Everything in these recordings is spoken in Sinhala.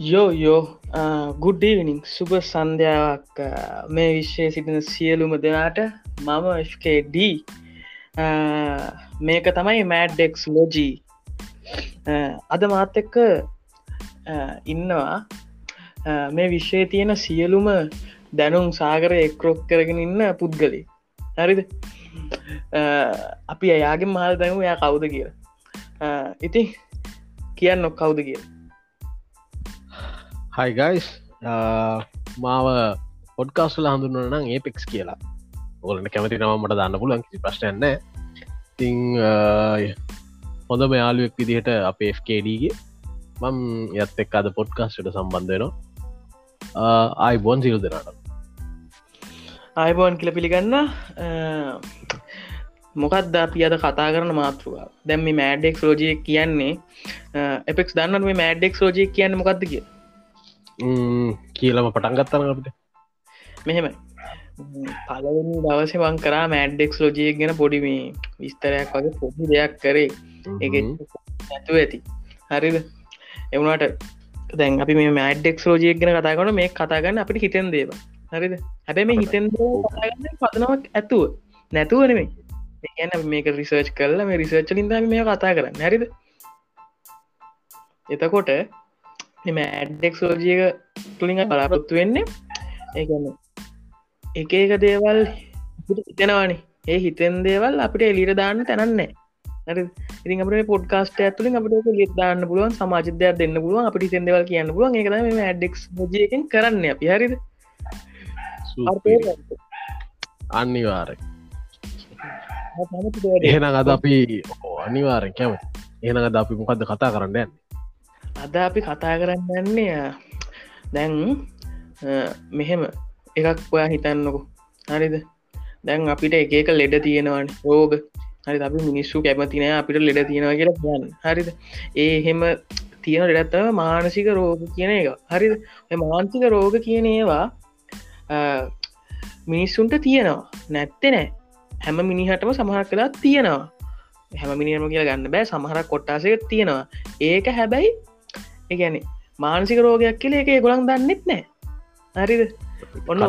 යෝ යෝ ගුඩ්ඩීවිනිින් සුබ සන්ධ්‍යාවක් මේ විශ්වය සිටින සියලුම දෙනාට මම FKD මේක තමයි මෑඩ්ඩෙක්ස් ලෝජී අද මාත් එක්ක ඉන්නවා මේ විශ්වය තියෙන සියලුම දැනුම් සාගර එක්රොක් කරගෙන ඉන්න පුද්ගලි හරිද අපි අයාගේ මහල් දැනු යා කවුද කියලා ඉති කියන්න නොක් කවුද කියලා හයිගයිස් uh, මාව පොඩ්කාස්ල හඳුන්න නම් ඒපෙක්ස් කියලා. ඔලට කැමති නමට දන්න පුලන් කිසි ප්‍රශ්නයන්න තිං uh, හොඳ මෙයාලුවෙක් විදිහට අප FKඩගේ මම් යත් එක් අද පොඩ්කාස්ට සම්බන්ධයනවා ආයි uh, බොන් සිරු දෙනට ආයිබෝන් කියල පිළිගන්න. මොකක්ද අපි අද කතා කරන මාතෘවා දැම් මේ මෑඩෙක් රෝජය කියන්නේ එපෙක් දන්න මේ මෑඩෙක් රෝජය කියන්න මොකක්ද කිය කියලම පටන් ගත්තන අපට. මෙහෙම. පලවෙනි දවස මං කරා මෑඩ්ඩෙක්ස් ලෝජියක් ගැන පොඩි මේ විස්තරයක් වගේ පොඩි දෙයක් කරේ. එක ඇතු ඇති. හරිද? එවුණට දැන් අපි මේ මෑඩ්ඩෙක්ස් රෝජියක් ගැන කතාගන මේ කතාගන්න අපිට හිතන් දේව හරිද? හැබැ මේ හිතන් පදනවක් ඇතුව. නැතුවනෙමේ ගැන මේක රිසර්ච් කරල මේ රිසර්ච් ලින්ද මේ කතා කරන්න. හැරිද? එතකොට එම ඇඩ්ඩෙක් සෝජියක තුළින් බලාපොත්තු වෙන්නේ. ඒගන්න එක එක දේවල් හිතෙනවානේ. ඒ හිතෙන් දේවල් අපිට එලිට දාන්න තැනන්නේ ඉතින් අපට පොඩ්කාස්ට ඇතුලින් අපට ලිත් දාන්න පුළුවන් සමාජදයක් දෙන්න පුළුවන් අපට හිතෙන් දෙවල් කියන්න පුළුවන්. එක මේ ඇඩෙක් ජයකෙන් කරන්න අපි. හරිද? අනිවාර එහෙන අද අපි අනිවාරෙන් කැම එහෙන අද අපි මොකක්ද කතා කරන්න යන්න අද අපි කතා කරන්න යන්නේ දැන් මෙහෙම එකක් ඔයා හිතන්නකු. හරිද? දැන් අපිට එක එක ලෙඩ තියෙනවන් රෝග. හරි අපි මිනිස්සු කැමතිනය අපිට ලෙඩ තියෙනවා කියලා ගන්න හරිද? ඒ එහෙම තියෙන ලෙඩත්තව මානසික රෝග කියන එක. හරිද? මාන්සික රෝග කියන ඒවා මිනිස්සුන්ට තියෙනවා. නැත්තෙ නෑ. හැම මිනිහටම සමහක් කලා තියෙනවා. හැම මිනිියම කියලා ගන්න බෑ. සමහරක් කොට්ටාසක තියෙනවා. ඒක හැබැයි එකැන මානසික රෝගයක් කියල එක ගොළන් දන්නෙත් නෑ හරිද? ඔන්න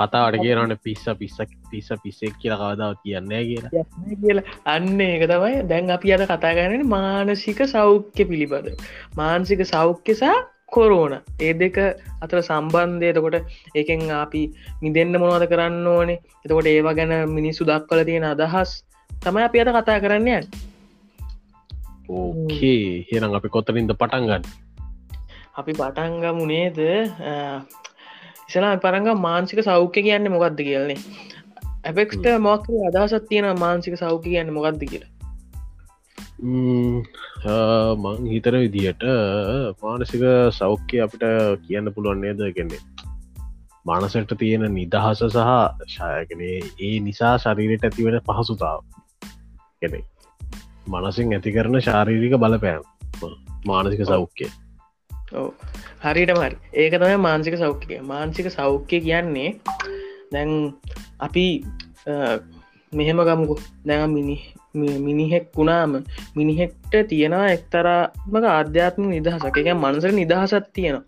කතාවට කියනට පිස්ස පිස්සක් පිස්ස පිස්සෙක් කියල කවදාව කියන්නේ කියලා. කියලා. අන්න ඒක තමයි දැන් අපි අද කතාගරන මානසික සෞඛ්‍ය පිළිබඳ මානසික සෞඛ්‍යසා කොරෝන. ඒ දෙක අතර සම්බන්ධය. එතකොට එකෙන් අපි මිදන්න මොනවද කරන්න ඕනේ? එතකොට ඒවා ගැන මිනිස්සු දක්වල තියෙන අදහස් තමයි අපි අද කතා කරන්නයන් ඕකේ හෙනම් අපි කොත්තරින්ද පටන්ගන්න අපි පටන්ගමු නේද? ඉසලා පරංග මාන්සික සෞඛ්‍ය කියන්න මොකක්ද කියලන්නේ ඇපෙක්ට මොක්ක අදසත් තියෙන මාන්සික සෞඛ්‍ය කියන්න මොකක්ද කියලා. මං හිතර විදියට මානසික සෞඛ්‍ය අපිට කියන්න පුළුවන් නේද? කෙන්නේ මානසට තියෙන නිදහස සහ ශයකනේ ඒ නිසා ශරීරයට ඇතිවෙන පහසුතාව. කෙනෙ මනසින් ඇති කරන ශාරීරික බලපෑම් මානසික සෞඛ්‍යය හරිට මරි ඒක තමයි මාන්සික සෞඛ්‍යය මාන්සික සෞඛ්‍ය කියන්නේ. දැන් අපි මෙහෙම ගමුකු. දැන් මිනි මිනිහෙක් වුණාම මිනිහෙක්ට තියෙනවා එක්තරාමක ආධ්‍යාත්ම නිදහසක. එක මනසර නිදහසත් තියෙනවා.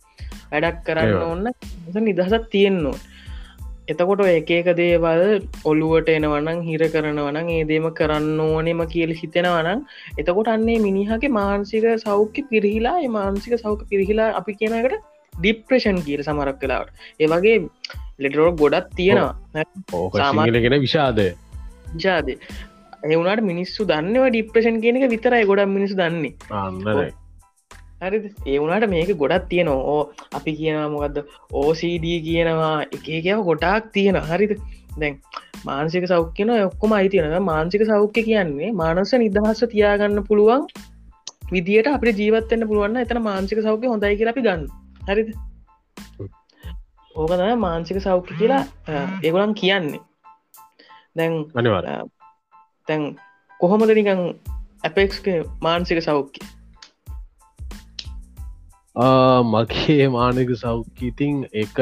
වැඩක් කරන්න ඔන්න නිදහසත් තියෙන්නවා එතකොට එකක දේවල් ඔල්ලුවට එනවනං හිර කරනවනං ඒ දේම කරන්න ඕනෙම කියල හිතෙනවනං එතකොට අන්නේ මිනිහගේ මානසික සෞඛ්‍ය පිරිහිලා මානසික සෞඛ පිරිහිලා අපි කියනකට ඩිප්‍රේෂන් කියල සමරක් කලාවට ඒවගේ ලෙටරෝ ගොඩත් තියෙනවා. සාමාලගෙන විෂාද ජාද එවුණට මිනිස්සු දන්නවා ඩිප්‍රේෂන් කියනක විතරයි ගොඩක් මිනිසු දන්නේ හරි ඒවුණට මේක ගොඩක් තියෙනවා. ඕ අපි කියනවා මොකක්ද ඕCD කියනවා. එකකව ගොටාක් තියෙන හරිද? දැන් මානසික සෞඛ්‍යන ඔක්කොම අයිතියනව මානසික සෞඛ්‍ය කියන්නේ මානස නිදහස්ස තියාගන්න පුළුවන් විදිට අපට ජීවත්තන්න පුළුවන්න එතන මානසික සෞඛ්‍ය හොඳයි කියලා අපි ගන්න. හරිද? ඕකතම මානසික සෞඛ්‍ය කියලා ඒගොලන් කියන්නේ. දැන් අනිවාර තැන් කොහොමද නිකං ඇපෙක්ස්ක මානසික සෞඛ්‍ය මගේ මානක සෞඛ්‍යීතින් එක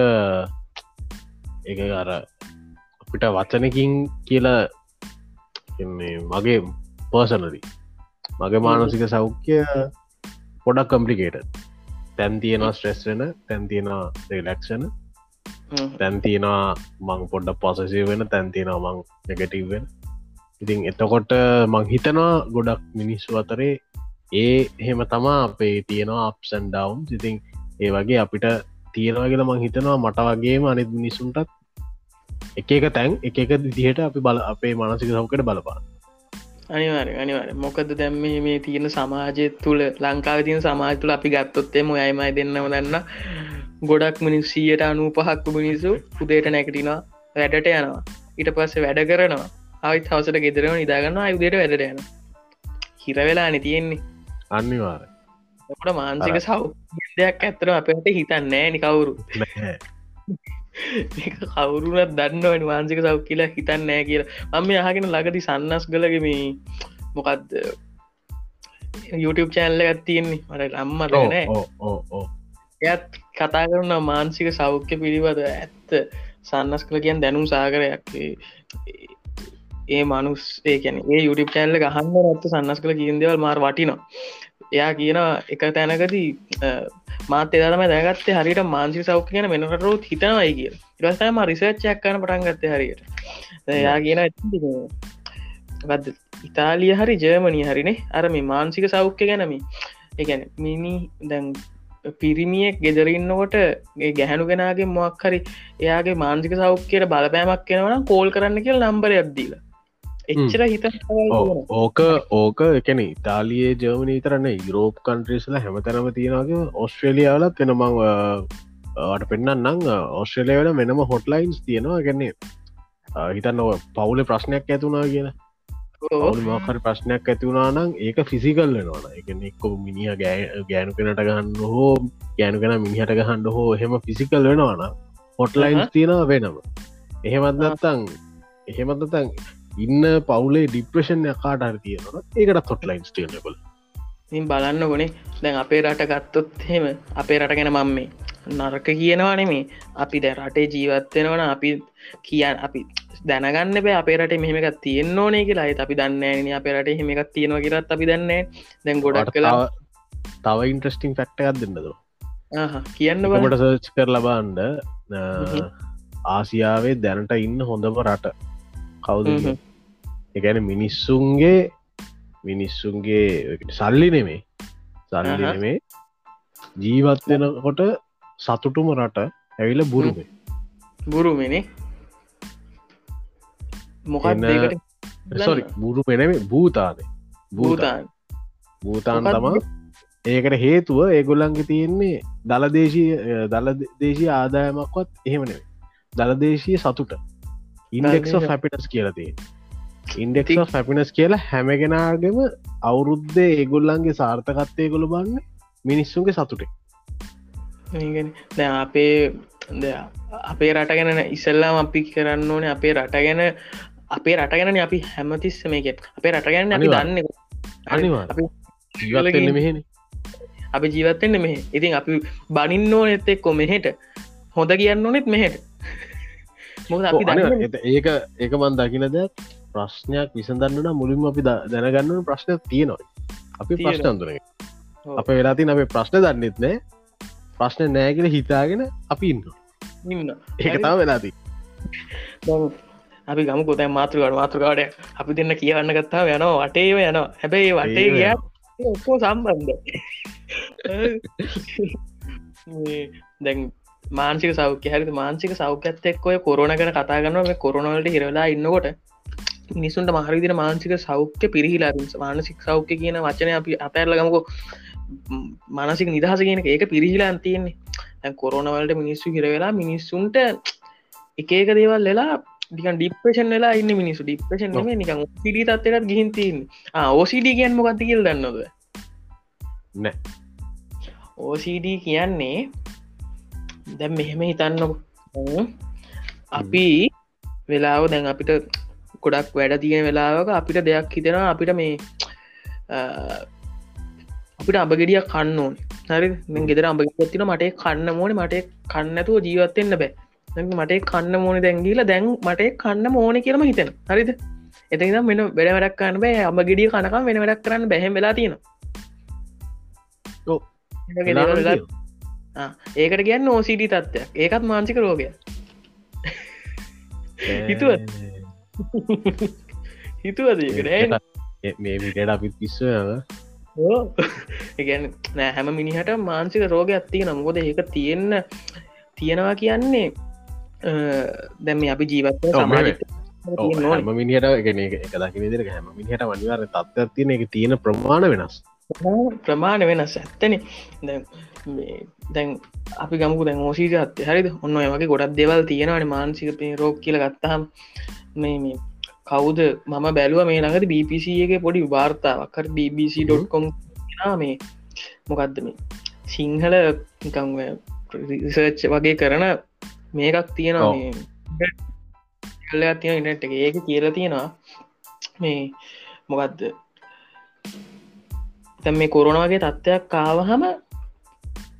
එක අර අපිට වචනකින් කියලා මගේ පර්සනරි මගේ මානසික සෞඛ්‍ය පොඩක් කම්පලිකේට තැන් තියෙනවා ස්ට්‍රෙස් වෙන තැන් තියෙනවා රෙලක්ෂන තැන් තියෙනවා මං පොඩ්ඩ පොසසි වෙන තැන් තියෙනවා මං නැගටීව වෙන. ඉතින් එතකොට මං හිතනවා ගොඩක් මිනිස්සු අතරේ ඒ එහෙම තමා අපේ තියෙනවා අප්සන් ඩවන්් ඉතින් ඒ වගේ අපිට තියෙනවා කියලා මං හිතනවා මට වගේම අනිත් මිනිසුන්ටත් එක එක තැන් එක එක දිදිහට අපි බල අපේ මනසික සෞකට බලපා අනිවාර අනිවාර මොකද දැම්ම මේ තියෙන සමාජය තුළ ලංකාව තියන සමාජ තුළ අපි ගත්තොත්තේම අයමයි දෙන්නම දන්න ගොඩක් මිනිස්සීයට අනු පහක්කු මිනිස්සු උදේට නැකටිනවා වැඩට යනවා. ඊට පස්සේ වැඩ කරනවා. ආවිත් හවසට ගෙදරම නිදාගන්න අයුදයට වැඩට යන හිරවෙලා න තියෙන්නේ. අනිවාර ට මාන්සික සව් දෙයක් ඇත්තර අපට හිතන්න නෑනි කවුරු. කවුරුනත් දන්නවන මාන්සික සව් කියලා හිතන්න නෑ කියලා. අම්ම අහගෙන ලගති සන්නස් කලගම මොකක්ද YouTube චැනල්ල එකත් තියෙන්නේ. මට අම්ම නෑ. එයත් කතා කරන මාන්සික සෞඛ්‍ය පිළිබඳ ඇත්ත. සන්නස් කළ කියන් දැනුම් සාකරයක් ඒ මනුස් ඒකැන ඒ YouTube චැනල්ල ගහන්න රත්ත සන්නස් කළ කියන්දවල් මාර් වටිනවා. එයා කියන එක තැනකදී මාත එදම දැගත්තේ හරිට මාන්සි සෞඛ කියන මෙනකටරුත් හිතනවයි කිය ඉරස්තම රිසර්ච්චයක් කන පටන්ගත්ත හරියට. එයා කියන ගද ඉතාලිය හරි ජර්මණී හරිනේ අර මේ මාන්සික සෞඛ්‍ය ගැනමි එකැන මිනි දැන් පිරිමියෙක් ගෙදරන්නකොට ගැහැනු ගෙනගේ මොක් හරි එයාගේ මාන්සික සෞඛ්‍යයට බලපෑමක් කෙනවන කෝල් කරන්න කියල නම්බරයක් දීලා. එච්චර හිත ඕක ඕක එකන ඉතාලියේ ජර්මනී තරන්න යුරෝප් කන්ට්‍රීස්ල හැමතැනම තියෙනගේ ඔස්ට්‍රේලියාවලත් වෙන මං ට පෙන්න්නම් ඔස්ට්‍රේලියවල මෙනම හොට්ලයින්ස් තියෙනවා. ගැන්නේ හිතන්න පවුල ප්‍රශ්නයක් ඇතුනා කියන මකර ප්‍රශ්නයක් ඇතිවුණා නම් ඒක ෆිසිකල් වෙනවාන එක එක්කො මිනිිය ගෑනු කෙනට ගන්න හෝ ගෑනු කෙන මිනිහට ගහන්ඩ හෝ හෙම ෆිසිකල් වෙනවාන හොට්ලයින්ස් තියෙනවා වෙනම. එහෙමත්නත්තං එහෙමත්තතන් ඉන්න පවුලේ ඩිප්‍රේෂන් කාට හර තියෙනවා ඒකට තොට්ලයින්ස් ටියනබල බලන්න ගොනේ දැන් අපේ රට ගත්තොත් හෙම අපේ රට ගැන මම් මේ නරක කියනවා නෙමේ අපි දැ රටේ ජීවත්වෙනවන අපි කියන් අපි දැනගන්න බෑ අපේ රට මෙහෙමක් තියෙන් ඕනේ කියලා. අපි දන්න අපේ රට හෙමක් තියෙනවා කියරත් අපි දන්න දැන් ගොඩක් කලා තව ඉන්ට්‍රස්ටිං ෆක්ටයක් දෙන්නද කියන්න බට සර්ච් කර ලබන්ඩ ආසියාවේ දැනට ඉන්න හොඳම රට කවුද එකැන මිනිස්සුන්ගේ මිනිස්සුන්ගේ සල්ලි නෙමේ සල්ලි නෙමේ ජීවත්වෙනකොට සතුටුම රට ඇවිල බුරුමේ. බුරුමනේ. මොකක් සොරි බුරු පෙනෙේ භූතාද භූතාන්. භූතාන්. තමා ඒකට හේතුව ඒගොල්ලන්ගේ තියෙන්නේ දළදේශී දළ දේශී ආදායමක්වත් එහෙමනේ දළදේශී සතුට. ඉන්ඩෙක්ස් හැපිටස් කියලතිය ඉන්ඩෙක්ස් හැපිනස් කියලා හැමගෙනගම අවුරුද්ධ ඒගොල්ලන්ගේ සාර්ථකත්තය කොළ බන්න මිනිස්සුන්ගේ සතුටේ. දැ අපේ අපේ රට ගැන ඉසල්ලාම අපි කරන්න ඕනේ අපේ රට ගැන අපේ රට ගැන අපි හැමතිස්ස මේක අපේ රට ගැන අපි දන්න. අනිවා මෙහෙන. අපි ජීවත්තෙන්න්න මෙහ. ඉතින් අපි බනින්න ඕන එත් එක්කො මෙහෙට. හොඳ කියන්න ඕනෙත් මෙහෙට. ඒක ඒක මන් දකින දෙයක් ප්‍රශ්නයක් විසඳන්නන මුලින්ම අපි දැනගන්න ප්‍රශ්නයක් තියෙනවා. අපි ප්‍රශ්න අඳුරේ අප වෙලාතින් අපේ ප්‍රශ්න දන්නෙත් නෑ. ප්‍රශ්න නෑගෙන හිතාගෙන අපි ඉන්න ඒකතාව වෙලාදී අපි ගම කොතයි මාතෘකාට මාතෘකාඩ අපි දෙන්න කියන්න ගත්තා යනවා වටේ යනවා. හැබැයි වටේ ගිය ඔක්කෝ සම්බන්ධ දැන් මාන්සික සෞඛ්‍ය හරි මාන්සික සෞඛ්‍යත් එක් ඔය කොරන කන කතා ගන්නව මේ කොරනවලට හිරවෙලා ඉන්නකොට මිනිසුන්ට මහරවිදින මාන්සික සෞඛ්‍ය පිරිහිලා මානසික සෞඛ්‍ය කියන වචනය අපි අතඇරලගමකෝ මනසික නිදහස කියන ඒක පිරිහිලා තියන්නේ. කොරනවලට මිනිස්සු හිරවෙලා මිනිස්සුන්ට එක එක දේවල් වෙලා ඩිකන් ඩිප්‍රේෂන් වෙලා ඉන්න මිනිසු ඩිප්‍රේෂන් ම නිකන් පිඩි තත්වයටත් ගිහින් තින් ඕසිඩ කියන් මොකක්ද කියල් දන්නද ඕසිඩ කියන්නේ දැම් මෙහෙම හිතන්න අපි වෙලාව දැන් අපිට ගොඩක් වැඩ තියෙන වෙලාවක අපිට දෙයක් හිතෙනවා අපිට මේ අපිට අබගෙඩිය කන්න ඕන. හරි ගෙදර අඹගතින මට කන්න මෝන මට කන්නතුව ජීවත්තෙන්න්න බෑ. මට කන්න මෝන දැන්ගීල දැන් මට කන්න මෝන කියරම හිතෙන හරිද? එතනිද මෙන වැඩ වැඩක් කන්න බෑ. අම ගෙඩිය කනකම් වෙන වැඩක් කරන්න බැහෙම වෙලා තියෙන ඒකට කියන්න ඕසිඩි තත්ත්වයක්. ඒකත් මාංසික රෝගය හිතුවත්? හිතුවදකට මේ විට අපිත් පිස්ස ඒගැන නෑ හැම මිනිහට මාන්සික රෝගයක් තියෙන මොකද ඒක තියෙන්න තියෙනවා කියන්නේ දැම අපි ජීවත් හැම මිනිහට ගෙන එක දකි විදිර හැම මිනිහට වනිවාර තත්ව තියෙන එක තියෙන ප්‍රමාණ වෙනස් ප්‍රමාණ වෙනස් ඇත්තන. දැන් අපි ගමු දැන් ෝසීජත් හරිද? ඔන්න වගේ ගොඩක් දෙවල් තියෙනවන මාන්සික රෝග කියල ගත්තහම් මේ කවුද මම බැලුව මේ නඟද BBC එක පොඩි වාර්තාවක්කර BBC.කොම් මේ. මොකක්ද මේ? සිංහල රිසර්ච් වගේ කරන මේකක් තියෙනවා කල්ල තියෙන ඉනට් එක. ඒක කියලා තියෙනවා. මේ මොකක්ද තැම් මේ කොරනවාගේ තත්ත්වයක් කාවහම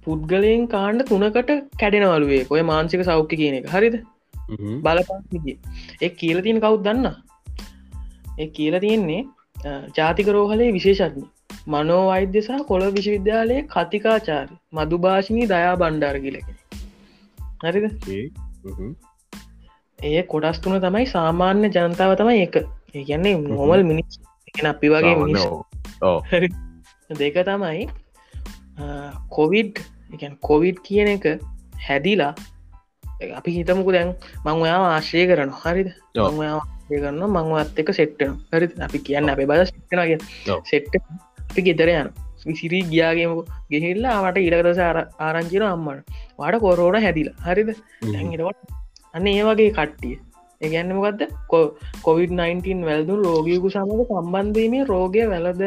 පුද්ගලයෙන් කාණ්ඩ තුනකට කැඩෙනවලුවේ ඔය මාන්සික සෞඛ්‍ය කියන එක. හරිද? බලපා ඒ කියල තියෙන කවුත් දන්න? ඒ කියල තියෙන්නේ ජාතික රෝහලේ විශේෂඥ. මනෝ වෛද්‍ය සහ කොළ විශ්වවිද්‍යාලයේ කතිකාචාර මදු භාෂණී දයා බණ්ඩාර කියලකෙන හරිද? ඒ කොටස් තුන තමයි සාමාන්‍ය ජනතාව තමයි එක. ඒ කියන්නේ නොමල් මිනිස් අපි වගේ මිනිස් දෙක තමයි කොවිඩ් කොවිඩ් කියන එක හැදිලා අපි හිතමුකු දැන් මං ඔයා ආශ්‍රය කරන හරිද? කරන්න මංවත් එක සෙට්ටන හරි අපි කියන්න අපේ බල සිට්නගේ සෙට්ට අපි ගෙදර යන විසිරී ගියාගේම ගෙහිල්ලා වට ඉලකදස ආරංචින අම්මට. වාට කොරෝට හැදිලා. හරිද? ඇඟටවට අන්න ඒ වගේ කට්ටිය. ඒගැන්නමකක්ද කොවිD-19 වැල්දු රෝගයකු සමඟ සම්බන්ධීමේ රෝගය වැලද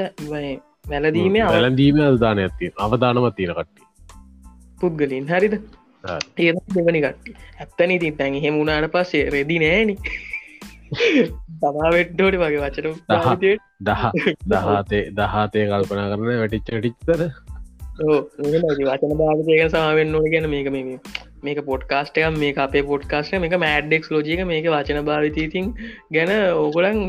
වැලදීමේ අවලදීම අල්දාන ඇති අවධානම තියෙන කට්ටිය. පුද්ගලින්. හරිද? ඒ දෙවනි කට්ටි ඇත්තන ඉතින් තැන් හෙමුණට පස්සේ රෙදි නෑන. තමාවෙට්ඩෝට වගේ වචන දහ දහතේ දහතේ කල්පනා කරන වැටිච්ච ටිච්තර වචන භාගතයක සාවෙන් නොන ගැන මේක මේ මේක පොට්කාස්ටය මේ අපේ පොට්කාස්ට මේක මෑඩ්ඩෙක් ලෝජික මේක වචන භාවිතීතින් ගැන ඕගොලන්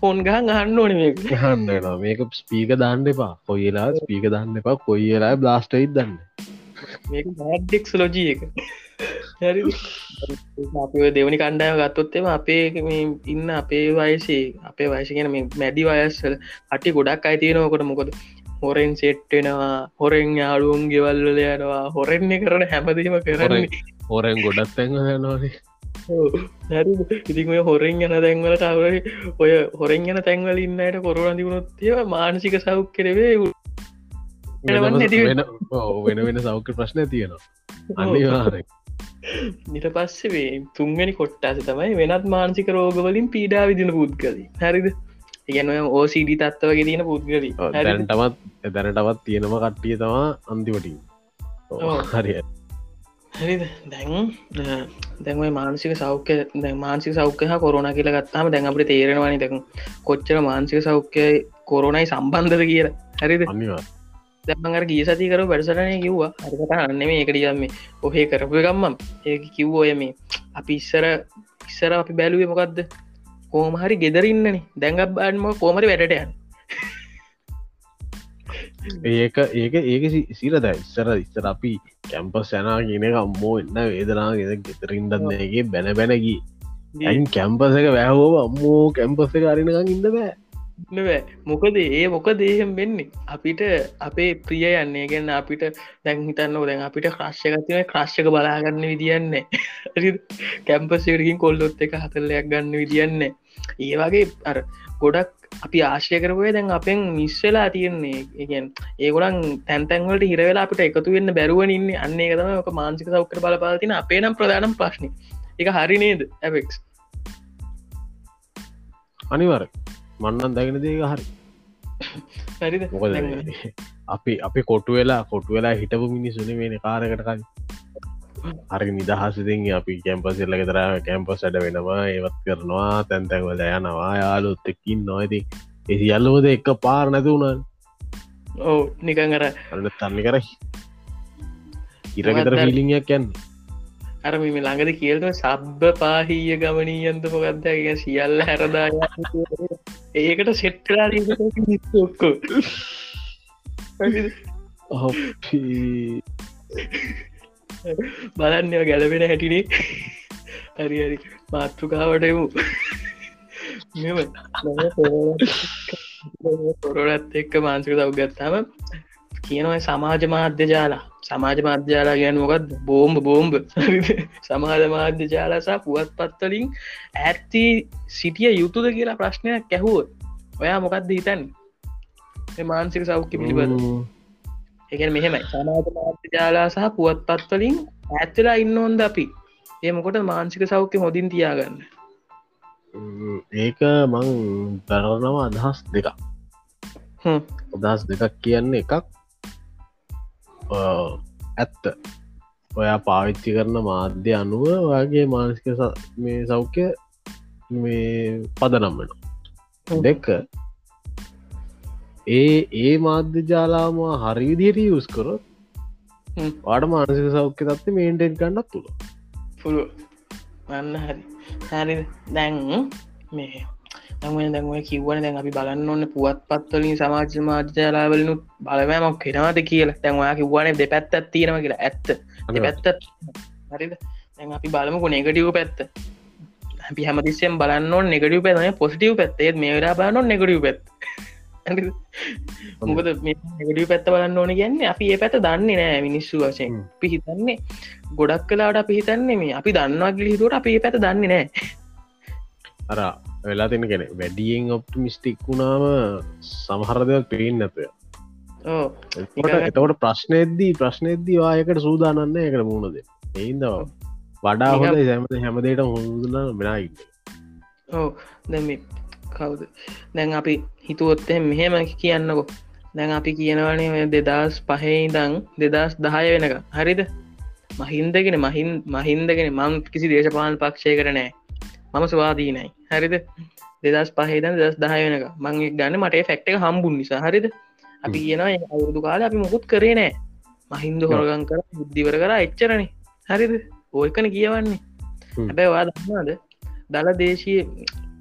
ෆෝන් ගහන් අහන්න ඕන මේ හන්න මේක ස්පීක දාන්න එපා. කොයිලා ස්පීක දාන්න එපා. කොයිලා බ්ලාස්ටයිත් දන්න. මේක මෑඩ්ඩෙක්ස් ලෝජී එක. අප දෙවනි කණ්ඩාව ගත්තොත්තෙම අපේ ඉන්න අපේ වයසේ අපේ වයසගෙන මැඩි වයස්සල අටි ගොඩක් අයිතියෙනවකොට මොකද හොරෙන් සෙට්ටෙනවා හොරෙන් යාලුවන් ගෙවල්වල යනවා හොරෙන්නේ කරන හැමදීම කරන්නේ. හොරෙන් ගොඩත් තැන් නොනේ හැරි. ඉතින් ඔය හොරෙන් යන තැන්වල කවර ඔය හොරෙන් යන තැන්වල ඉන්නයට කොරුණ දිකුණොත්තිය මානසික සෞක් කරවේ වෙන වෙන සෞඛ්‍ය ප්‍රශ්න තියෙනවා. අනිවාරෙක් නිට පස්සේ තුන්ගනි කොට්ටාස තමයි වෙනත් මානසික රෝගවලින් පීඩා විදින පුද්ගලී හරිද ඉගැන ඕසිඩි තත්වගේ තියෙන පුද්ගලී දැනටමත් දැනටවත් තියෙනම කට්ටිය තමා අන්තිමටින් හරි හරිද? දැන් දැන්වයි මානසික සෞඛ්‍ය දැ මානසික සෞඛ්‍ය කොරුණ කියල ගත්තාම දැන් අපට තේරෙනවානි දැක කොච්චර මානසික සෞඛ්‍යය කොරුණයි සම්බන්ධද කියලා. හරිද? දැමඟර ගිය සතිකර වැඩසටනය කිව්වා. අරකට අන්නෙම ඒකටියම්ම ඔහේ කරපු ගම්මම්. ඒ කිව්වෝය මේ අපි ඉස්සර ඉස්සර අපි බැලුවේ මොකක්ද කෝම හරි ගෙදරන්නනේ දැඟක් බාන්ම කෝමරි වැඩටයන් ඒක ඒක ඒක සිරද ඉස්සර ඉස්සර අපි කැම්පස් යනා කියනක අම්මෝ එන්න වේදනා ගෙද ගෙතරින්දන්නගේ බැන බැනගී ඇයින් කැම්පස එක වැෑහෝව අම්මෝ කැම්පස එක අරිනකං ඉන්න බෑ නෑ මොකද ඒ මොක දේහෙම් වෙන්නේ? අපිට අපේ ප්‍රිය යන්නේ. ගැන්න අපිට දැන් හිතන්න දැන් අපිට ක්‍රශ්යකතින ක්‍රශ්ක බලාගන්න විදින්නේ කැම්පසේරකින් කොල්ලොත් එක හතල්ලයක් ගන්න විදින්න ඒ වගේ අර ගොඩක් අපි ආශ්‍රය කරපුය දැන් අපෙන් මිස්වෙලා තියෙන්නේ. ඒගෙන් ඒගොලන් තැන්තැන්වලට හිරවෙලා අපිට එකතු වෙන්න බැරුවන් ඉන්න. අන්න එකතම එක මාන්සික සෞකර බලපාතින අපේ නම් ප්‍රධානම් ප්‍රශ්න. එක හරි නේද ඇපෙක්ස් අනිවර මන්නන් දැගෙන දේක හරි. මොකද අපි අපි කොටු වෙලා කොටු වෙලා හිටපු මිනිසුන වෙන කාරකටකයි හරි නිදහසතින් අපි කැම්පසිල්ල ගෙතර කැම්පස් ඇඩ වෙනවා ඒවත් කරනවා තැන්තැන්වල යනවා. යාලුත් එක්කින් නොයිති එසි අල්ලවද එක පාර නැති වුණන් ඕ නිකං අන්න තන්නි කරයි ඉරගෙතර පිලිියක් කියන්නේ අර මෙම ළඟද කියල්ට සබ්බ පාහිය ගමනීයන්ත මොකක්දගේ සියල්ල හැරදා ඒකට සෙට්ටලා ඔක්කෝ බලන්න ගැලපෙන හැටිනේ. හරි හරි. මාතෘකාවටමු පොරොලත් එක්ක මාන්සික දව් ගත්තාම කියනවයි සමාජ මාධ්‍ය ජාලා සමාජ මාධ්‍යාලා ගැන මොකත් බෝම්බ බෝම්බ. සමාජ මාධ්‍ය ජාලසා පුවත් පත්වලින් ඇත්ති සිටිය යුතුද කියලා ප්‍රශ්නයක් කැහුවොත් ඔයා මොකක්ද හිතන් මාන්සික සෞඛ්‍ය පිළිබඳ. එක මෙහෙමයි. සමාජ මාධ්‍ය ජාලා සහ පුවත් පත්වලින් ඇත්තලා ඉන්න ඕොන්ද අපි? ඒමකොට මාන්සික සෞඛ්‍ය හොදින් තියාගන්න? ඒක මං දරනවා අදහස් දෙකක්. අදහස් දෙකක් කියන්නේ එකක් ඇත්ත. ඔයා පාවිච්චි කරන මාධ්‍ය අනුව ඔයාගේ මානසික මේ සෞඛ්‍ය මේ පදනම් වෙන දෙක ඒ ඒ මාධ්‍ය ජාලාම හරිදියට යස් කරොත් වාඩ මානසික සෞඛ්‍ය තත්ව මේන්ටෙන් ගන්නත් තුළ පුළුව වන්න හරි. හරි. දැන් මේ තම දැන්ව කිවන දැන් අපි බලන්න ඔන්න පුවත් පත්වලින් සමාජ මාජ්‍යලාවලනු බලවෑමක් කෙනවාද කියලා. තැන්වා කිව්වානේ දෙ පැත්තත් තියෙනව කියලා. ඇත්ත. පැත්තත් හරිද? දැන් අපි බලමුකු නෙගටියව පැත්ත. අපි හැමතිස්සෙන් බලන්න නෙගටිය පැන පොසිටියව පැත්තේ. මේ වෙලා බලන්න නෙගටිය පැත් මොකද නෙගටිය පැත්ත බලන්න ඕන ගැන්නේ අපි ඒ පැත දන්නේ නෑ මිනිස්සු වශයෙන්. පිහිතන්නේ ගොඩක් කලාට අපි හිතන්නේ මේ අපි දන්නවා ගිලිහිතුවට අපි පැත දන්නේ නෑ අර වෙලා තින කෙන වැඩියෙන් ඔප්ටිමිස්ටික් වුණාම සමහරදයක් පේෙන් නැතය එතවට ප්‍රශ්නයද්දී ප්‍රශ්නයද්දී වායකට සූදානන්න එකට මුණද එයින්දව වඩා හොඳ සැමත හැමදේට හොඳන මෙනයින්න ඕ දැම කවුද? දැන් අපි හිතුවොත්තේ මෙහෙම කියන්නකො. දැන් අපි කියනවනේ දෙදස් පහහිදං දෙදස් දහය වෙනක හරිද? මහින්දගෙන මහින් මහින්දගෙන මං කිසි දේශපාල පක්ෂය කරනෑ මම ස්වාදීනයි හරිද? දෙදස් පහහිදන් දස් දහය වෙනක මං ගන්න මට ෆෙක්ට එක හම්බුන් නිසා. හරිද? අපි කියන අවුරදු කාල අපි මොකුත් කරේ නෑ. මහින්දු හොරගන් කර බුද්ධිවර කර එච්චරණ හරිද? ඕයකන කියවන්නේ. හැබැයි වා දන්නවාද? දල දේශය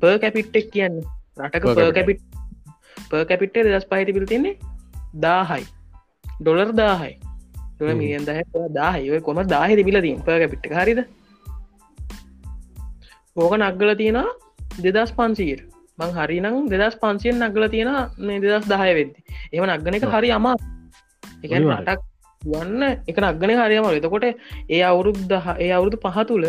පර් කැපිට්ටෙක් කියන්නේ. රටක පර් කැපිට් පර් කැපිට්ටේ දස් පහිති පිල් තින්නේ දාහයි. ඩොලර් දාහයි. ඩොල මිලියන් දහ දාහය. කොම දාහ තිබිල තින් පර් කැපිට් හරිද ඕක නක්ගල තියෙන දෙදස් පන්සීර මං හරිනම් දෙදස් පන්සියෙන් නගල තියෙන දෙදස් දහය වෙද්දි. එම නක්ගන එක හරි අමා එක රටක් වන්න එක නක්ගන හරියම එතකොට ඒ අවුරුද් දහ ඒ අවුරුදු පහ තුළ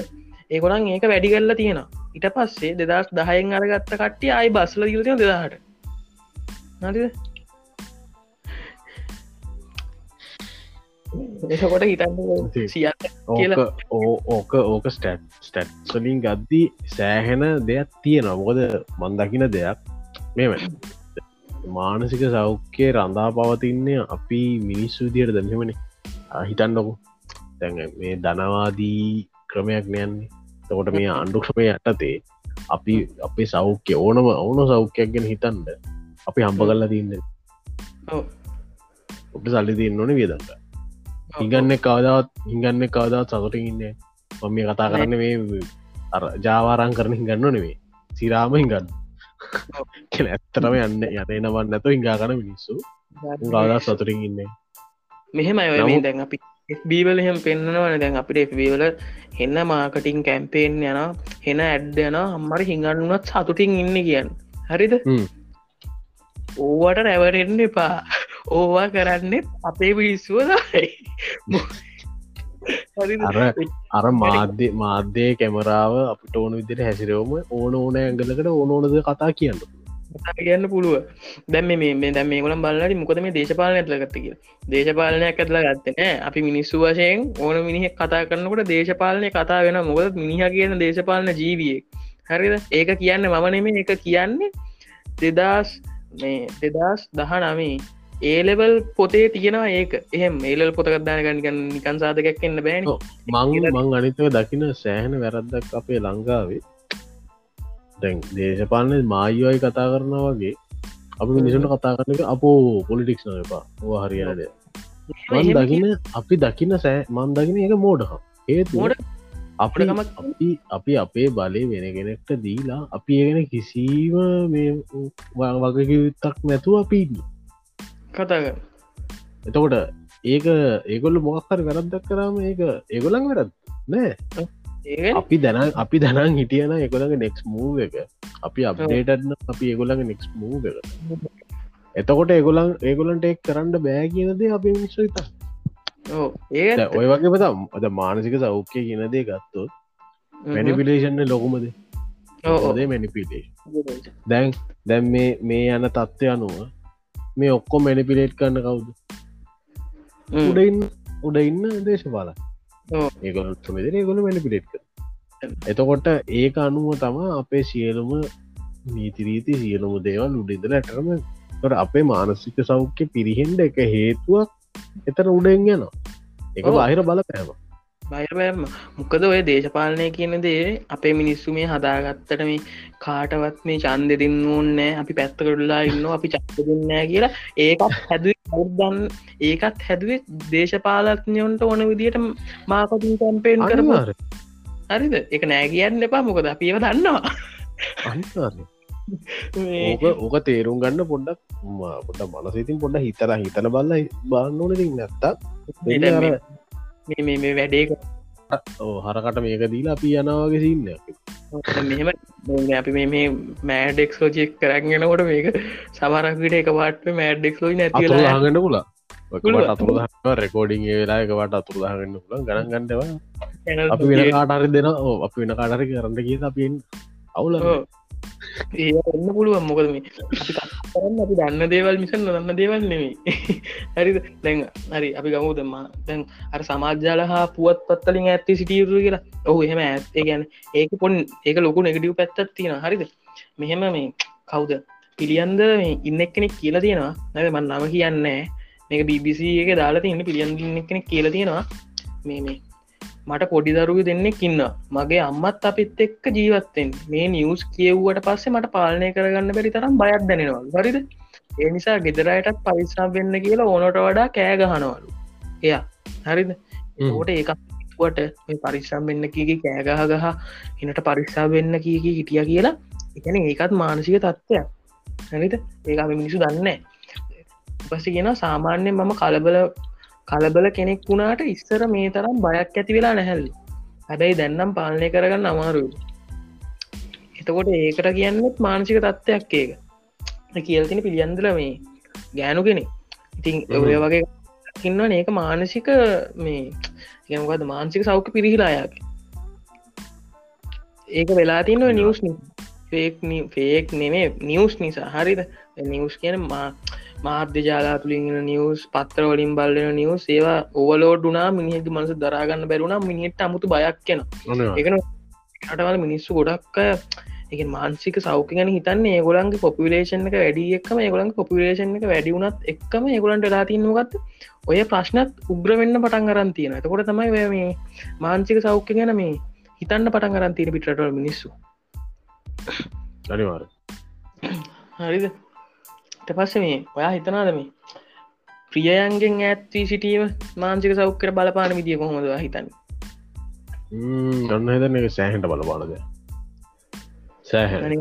ඒකොනම් ඒක වැඩි කල්ල තියෙන ඉට පස්සේ දෙදස් දහයෙන් අරගත්ත කට්ටිය අයි බස්ල ගිලතිය දෙදාහට නතිද එසකොට හිතන්න සිය ඕක ඕක ස්ටට් ස්ටට් සලින් ගද්දී සෑහෙන දෙයක් තියෙන මොකද මන්දකින දෙයක් මෙම මානසික සෞඛ්‍යය රඳා පවතින්නේ අපි මිනිස්සු දියට දැමෙමන හිතන්නකු තැන් මේ ධනවාදී ක්‍රමයක් නයන්නේ තකොට මේ අන්ඩුක්ෂමය යටතේ අපි අපේ සෞඛ්‍ය ඕනම ඕන සෞඛ්‍යයක් ගැන හිතන්ඩ අපි හම්ප කරලා තින්න ඔට සල්ලි තින්න ඕන වියදන්න හිගන්න කවදාවත් හිගන්න කවදාවත් සතුටින් ඉන්න. මම මේ කතා කරන්න මේ ජාවාරං කරන හිගන්න නෙවේ සිරාම හිගන්න කෙන ඇත්තරම යන්න යන නවන් නැතු හිඟා කන මිනිස්සු. ගවදා සතුරින් ඉන්න. මෙහෙම අය දැන් අපි බීවල එහෙම පෙන්න්නනවන දැන් අපිට එවල හෙන්න මාකටින් කැම්පේෙන් යන හෙන ඇඩ් යන අම්මර හිඟන්නුවත් සතුටින් ඉන්න කියන්න. හරිද? ඕවට රැවරෙන්න්න එපා ඕවා කරන්න අපේ පිස්සුව අර මාධ්‍ය මාධ්‍යය කැමරාව අපිට ඕන විදිර හැසිරවම ඕන ඕන ඇගලකට ඕන ඕනද කතා කියන්න කියන්න පුළුව දැම මේ දැම මේ ගොලම් බලට මොකද මේ දේශපාලන ඇත්ලගත්ත කිය දේශපාලනයක් ඇත්ලා ගත්තන අපි මිනිස්සු වශයෙන් ඕන මිනිහෙක් කතා කරන්නකොට දේශපාලනය කතා වෙන මොකද මිනිහ කියන දේශපාලන ජීවියෙක් හරිද? ඒක කියන්න මම නෙමේ එක කියන්නේ දෙදස් මේ දෙදස් දහ නමේ ඒලෙවල් පොතේ තියෙනවා ඒක. එහෙම ඒලල් පොතකක්දාන ගනිකන් නිකන් සාධකයක් එන්න බෑන. මං මං අනිතව දකින සෑහන වැරද්දක් අපේ ලංකාවේ දැන් දේශපාලන මායෝයි කතා කරන වගේ අපි මිනිසුට කතා කරන අපෝ පොලිටික්ස් න එපා. ඕ හරියනද මන් දකින අපි දකින්න සෑ මන් දකින එක මෝඩහ ඒත් මෝඩ අපිම අපි අපි අපේ බලය වෙන කෙනෙක්ට දීලා අපි ඒගෙන කිසිීම මේ වගකිවිත්තක් නැතුව අපින්න කතාග එතකොට ඒක ඒගොල්ල මොක්හර වැරද්දක් කරම ඒක ඒගොලන් වැරත් නෑ. අපි දැන අපි දැනන් හිටියන එකොළඟ නෙක්ස් මූ එක. අපි අප්ඩේටන්න අපි ඒගොලඟ නෙක්ස් මූ එක. එතකොට ඒගොලන් ඒගොලන්ට එක් කරන්න බෑ කියනදේ අපි හිත ඒ ඔය වගේ පතම් අද මානසික සෞඛ්‍ය කියනදේ ගත්තොත් මැනිපිලේෂන්න ලොකුමද ඕදේ මැනිපිලේෂන් දැන් දැන් මේ මේ යන තත්ත්වය අනුව මේ ඔක්කො මැනිපිලේට් කරන්න කවුද? උඩඉන්න උඩ ඉන්න දේශපාල ඔව්. ඒගොල මෙදර ගොල මැනිපිලේට් එතකොට ඒක අනුව තම අපේ සියලුම නීතිරීති සියලුම දේවල් උඩිදල ඇටරම තොට අපේ මානසික සෞඛ්‍ය පිරිහෙන්ඩ එක හේතුවක් එතන උඩෙන් යනවා. එක. බාහිර බල පෑම බයරපෑම මොකද ඔය දේශපාලනය කියන දේ අපේ මිනිස්සු මේ හදාගත්තට මේ කාටවත් මේ චන්ද දෙන්න ඕන්නෑ අපි පැත්තකටලා ඉන්න අපි චක්ක දෙන්නෑ කියලා. ඒකත් හැදුව අවුදන් ඒකත් හැදුවේ දේශපාලත්ඥයොන්ට ඕන විදියට මාකතින් කැම්පේෙන් කරම අනිවාර්ය හරිද? එක නෑ කියන්න එපා. මොකද අපිව දන්නවා. ඕක ඕක තේරුම් ගන්න පොඩ්ඩක් පොඩ්ඩ මනසිතින් පොඩ්ඩ හිතර හිතන බල්ල බන්න ඕන ති නැත්තක් දැන් මේ- මේ වැඩේ හරකට මේක දීලා අපි යනවාගේ සින්න මෙහෙම මේ අපි මේ මෑඩෙක්ස් ලෝජෙක් කරගෙනකොට මේක සමරක්විට එක පාට මෑඩෙක්ස් ලෝයි අතුර නැතිලා දාගන්න පුලා රෙකෝඩිං වෙලා එකවට අතුර දාගන්න පුලන් ගණන් ගන්නව අපි වෙන කාටරි දෙන ඕ අපි වෙන කාටරි කරන්න කිය අපින් අවුල ඒ එන්න පුළුවන්. මොකද මේ අපි කතා කරන්න අපි දන්න දේවල් මිසන් නොදන්න දේවල් නෙමේ හරි දැන් හරි අපි ගමුදම දැන් අර සමාජ්‍යාල හා පුවත් පත්තලින් ඇත්තේ සිටියරු කියලා? ඔහු එහෙම ඇත්තේ ගැන ඒක පොන් ඒක ලොකු නෙගඩිය් පැත්තත් තියෙන හරිද? මෙහෙම මේ කවුද? පිළියන්ද මේ ඉන්න කෙනෙක් කියලා තියෙනවා. නැව මන් නම කියන්නේ මේක BBC එක දාලා තින්න පිළියන්දින්න කෙනෙක් කියලා තියෙනවා. මේ මේ මට පොඩි දරුව දෙන්නෙක් ඉන්න මගේ අම්මත් අපිත් එක්ක ජීවත්තෙන් මේ නිියවස් කියව්වට පස්සේ මට පාලනය කරගන්න බැරි තරම් බයක් දැනෙනවා. හරිද? ඒ නිසා ගෙදරයටත් පරිස්සම් වෙන්න කියලා ඕනට වඩා කෑගහනවලු එයා. හරිද? ඕට ඒකවට පරිස්සම් වෙන්න කියකි කෑගහ ගහ එනට පරික්ෂා වෙන්න කියකි හිටිය කියලා. එකන ඒකත් මානසික තත්ත්වයක්. හරිද? ඒක මිනිසු දන්න පස කියෙන සාමාන්‍යයෙන් මම කලබල කලබල කෙනෙක් වුණාට ඉස්සර මේ තරම් බයක් ඇති වෙලා නැහැල්ල හැබැයි දැන්නම් පාලනය කරගන්න අමාරු එතකොට ඒකට කියන්නෙත් මානසික තත්ත්වයක් ඒක. කියල්තින පිළියන්දල මේ ගෑනු කෙනෙ ඉතින්. ඔය වගේ ඉන්නවන ඒක මානසික මේ යමකද මානසික සෞඛ්‍ය පිරිහිලායාගේ ඒක වෙලා තින්න නිවස් ෆේක් ෆේක් නෙමේ නිවස් නිසා. හරිද? නිවස් කියන මා මාධ්‍ය ජාලා තුළින් නිවස් පත්තර වලින් බල්ලන නිවස් ඒවා ඕවලෝඩුනා මිනිහෙදි මනස දරාගන්න බැරුණා මිනිට අමුතු බයක් කියන එකන අටවල මිනිස්සු ගොඩක් අය එක මාන්සික සෞඛ ගැන හිතන්න ඒගොලන්ගේ පොපිලේෂන් එක වැඩිය එක්ම ඒගොලන් පොපිලේෂන් එක වැඩියුනත් එක්කම ඒගොලන්ට ලාතින්නගත් ඔය ප්‍රශ්නත් උග්‍ර වෙන්න පටන් අරන් තියෙන එතකොට තමයි මේ මාන්සික සෞඛ්‍ය ගැන මේ හිතන්න පටන් අරන් තියෙන පිටරටවල මිනිස්සු. අනිවාර හරිද ට පස්ස මේ ඔයා හිතනාද මේ ප්‍රියයන්ගෙන් ඇත්වී සිටීම මාන්සික සෞඛ්‍යර බලපාන විදිිය කොහොමද හිතන්න? ගන්න හිතන එක සෑහන්ට බලපානද සෑහැ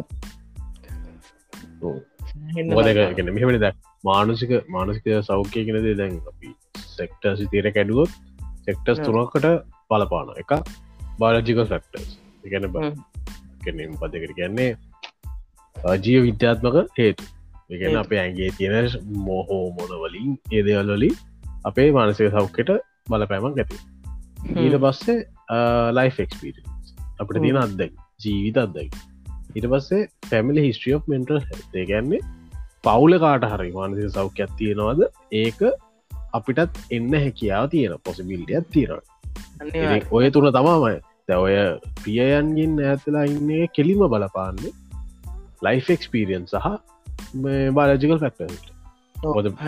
මොදගෙන මෙහමනි ද මානසික මානසික සෞඛ්‍යය කෙනදේ දැන් අපි සෙක්ටර්සි තීර කැඩුවොත් සෙක්ටර්ස් හ්ම්. තුනකට බලපාන එක. බාලජික ෆෙක්ටර්ස් එකන හ්ම්. කෙනම් පදකට කියන්නේ? ජීව විද්‍යාත්මක හේතු එකන. අපේ ඇන්ගේ තියෙන මෝහෝ මොන වලින් ඒදවල් වලින් අපේ මානසික සෞඛ්‍යයට බලපෑමක් ඇති. ඊට පස්සේ ලයිෆ එක්ස්පිරස් අපට තියෙන අත්දැක් ජීවිත අත්දැක් ඊට පස්සේ පැමිලි හිස්ට්‍රිය මෙන්ටල් ඒගැන්නේ පවුල කාට හරි මානසික සෞඛ්‍යයක් තියෙනවද? ඒක අපිටත් එන්න හැකියාව තියෙන පොසිබිල්ටියක් තියෙනවා. ඔය තුළ තමාමයි දැ ඔය ප්‍රියයන්ගෙන් ඇතලා ඉන්නේ කෙලිම බලපාන්නේ. ලයිෆ එක්ස්පිරියන් සහ බාලජිකල් හරි.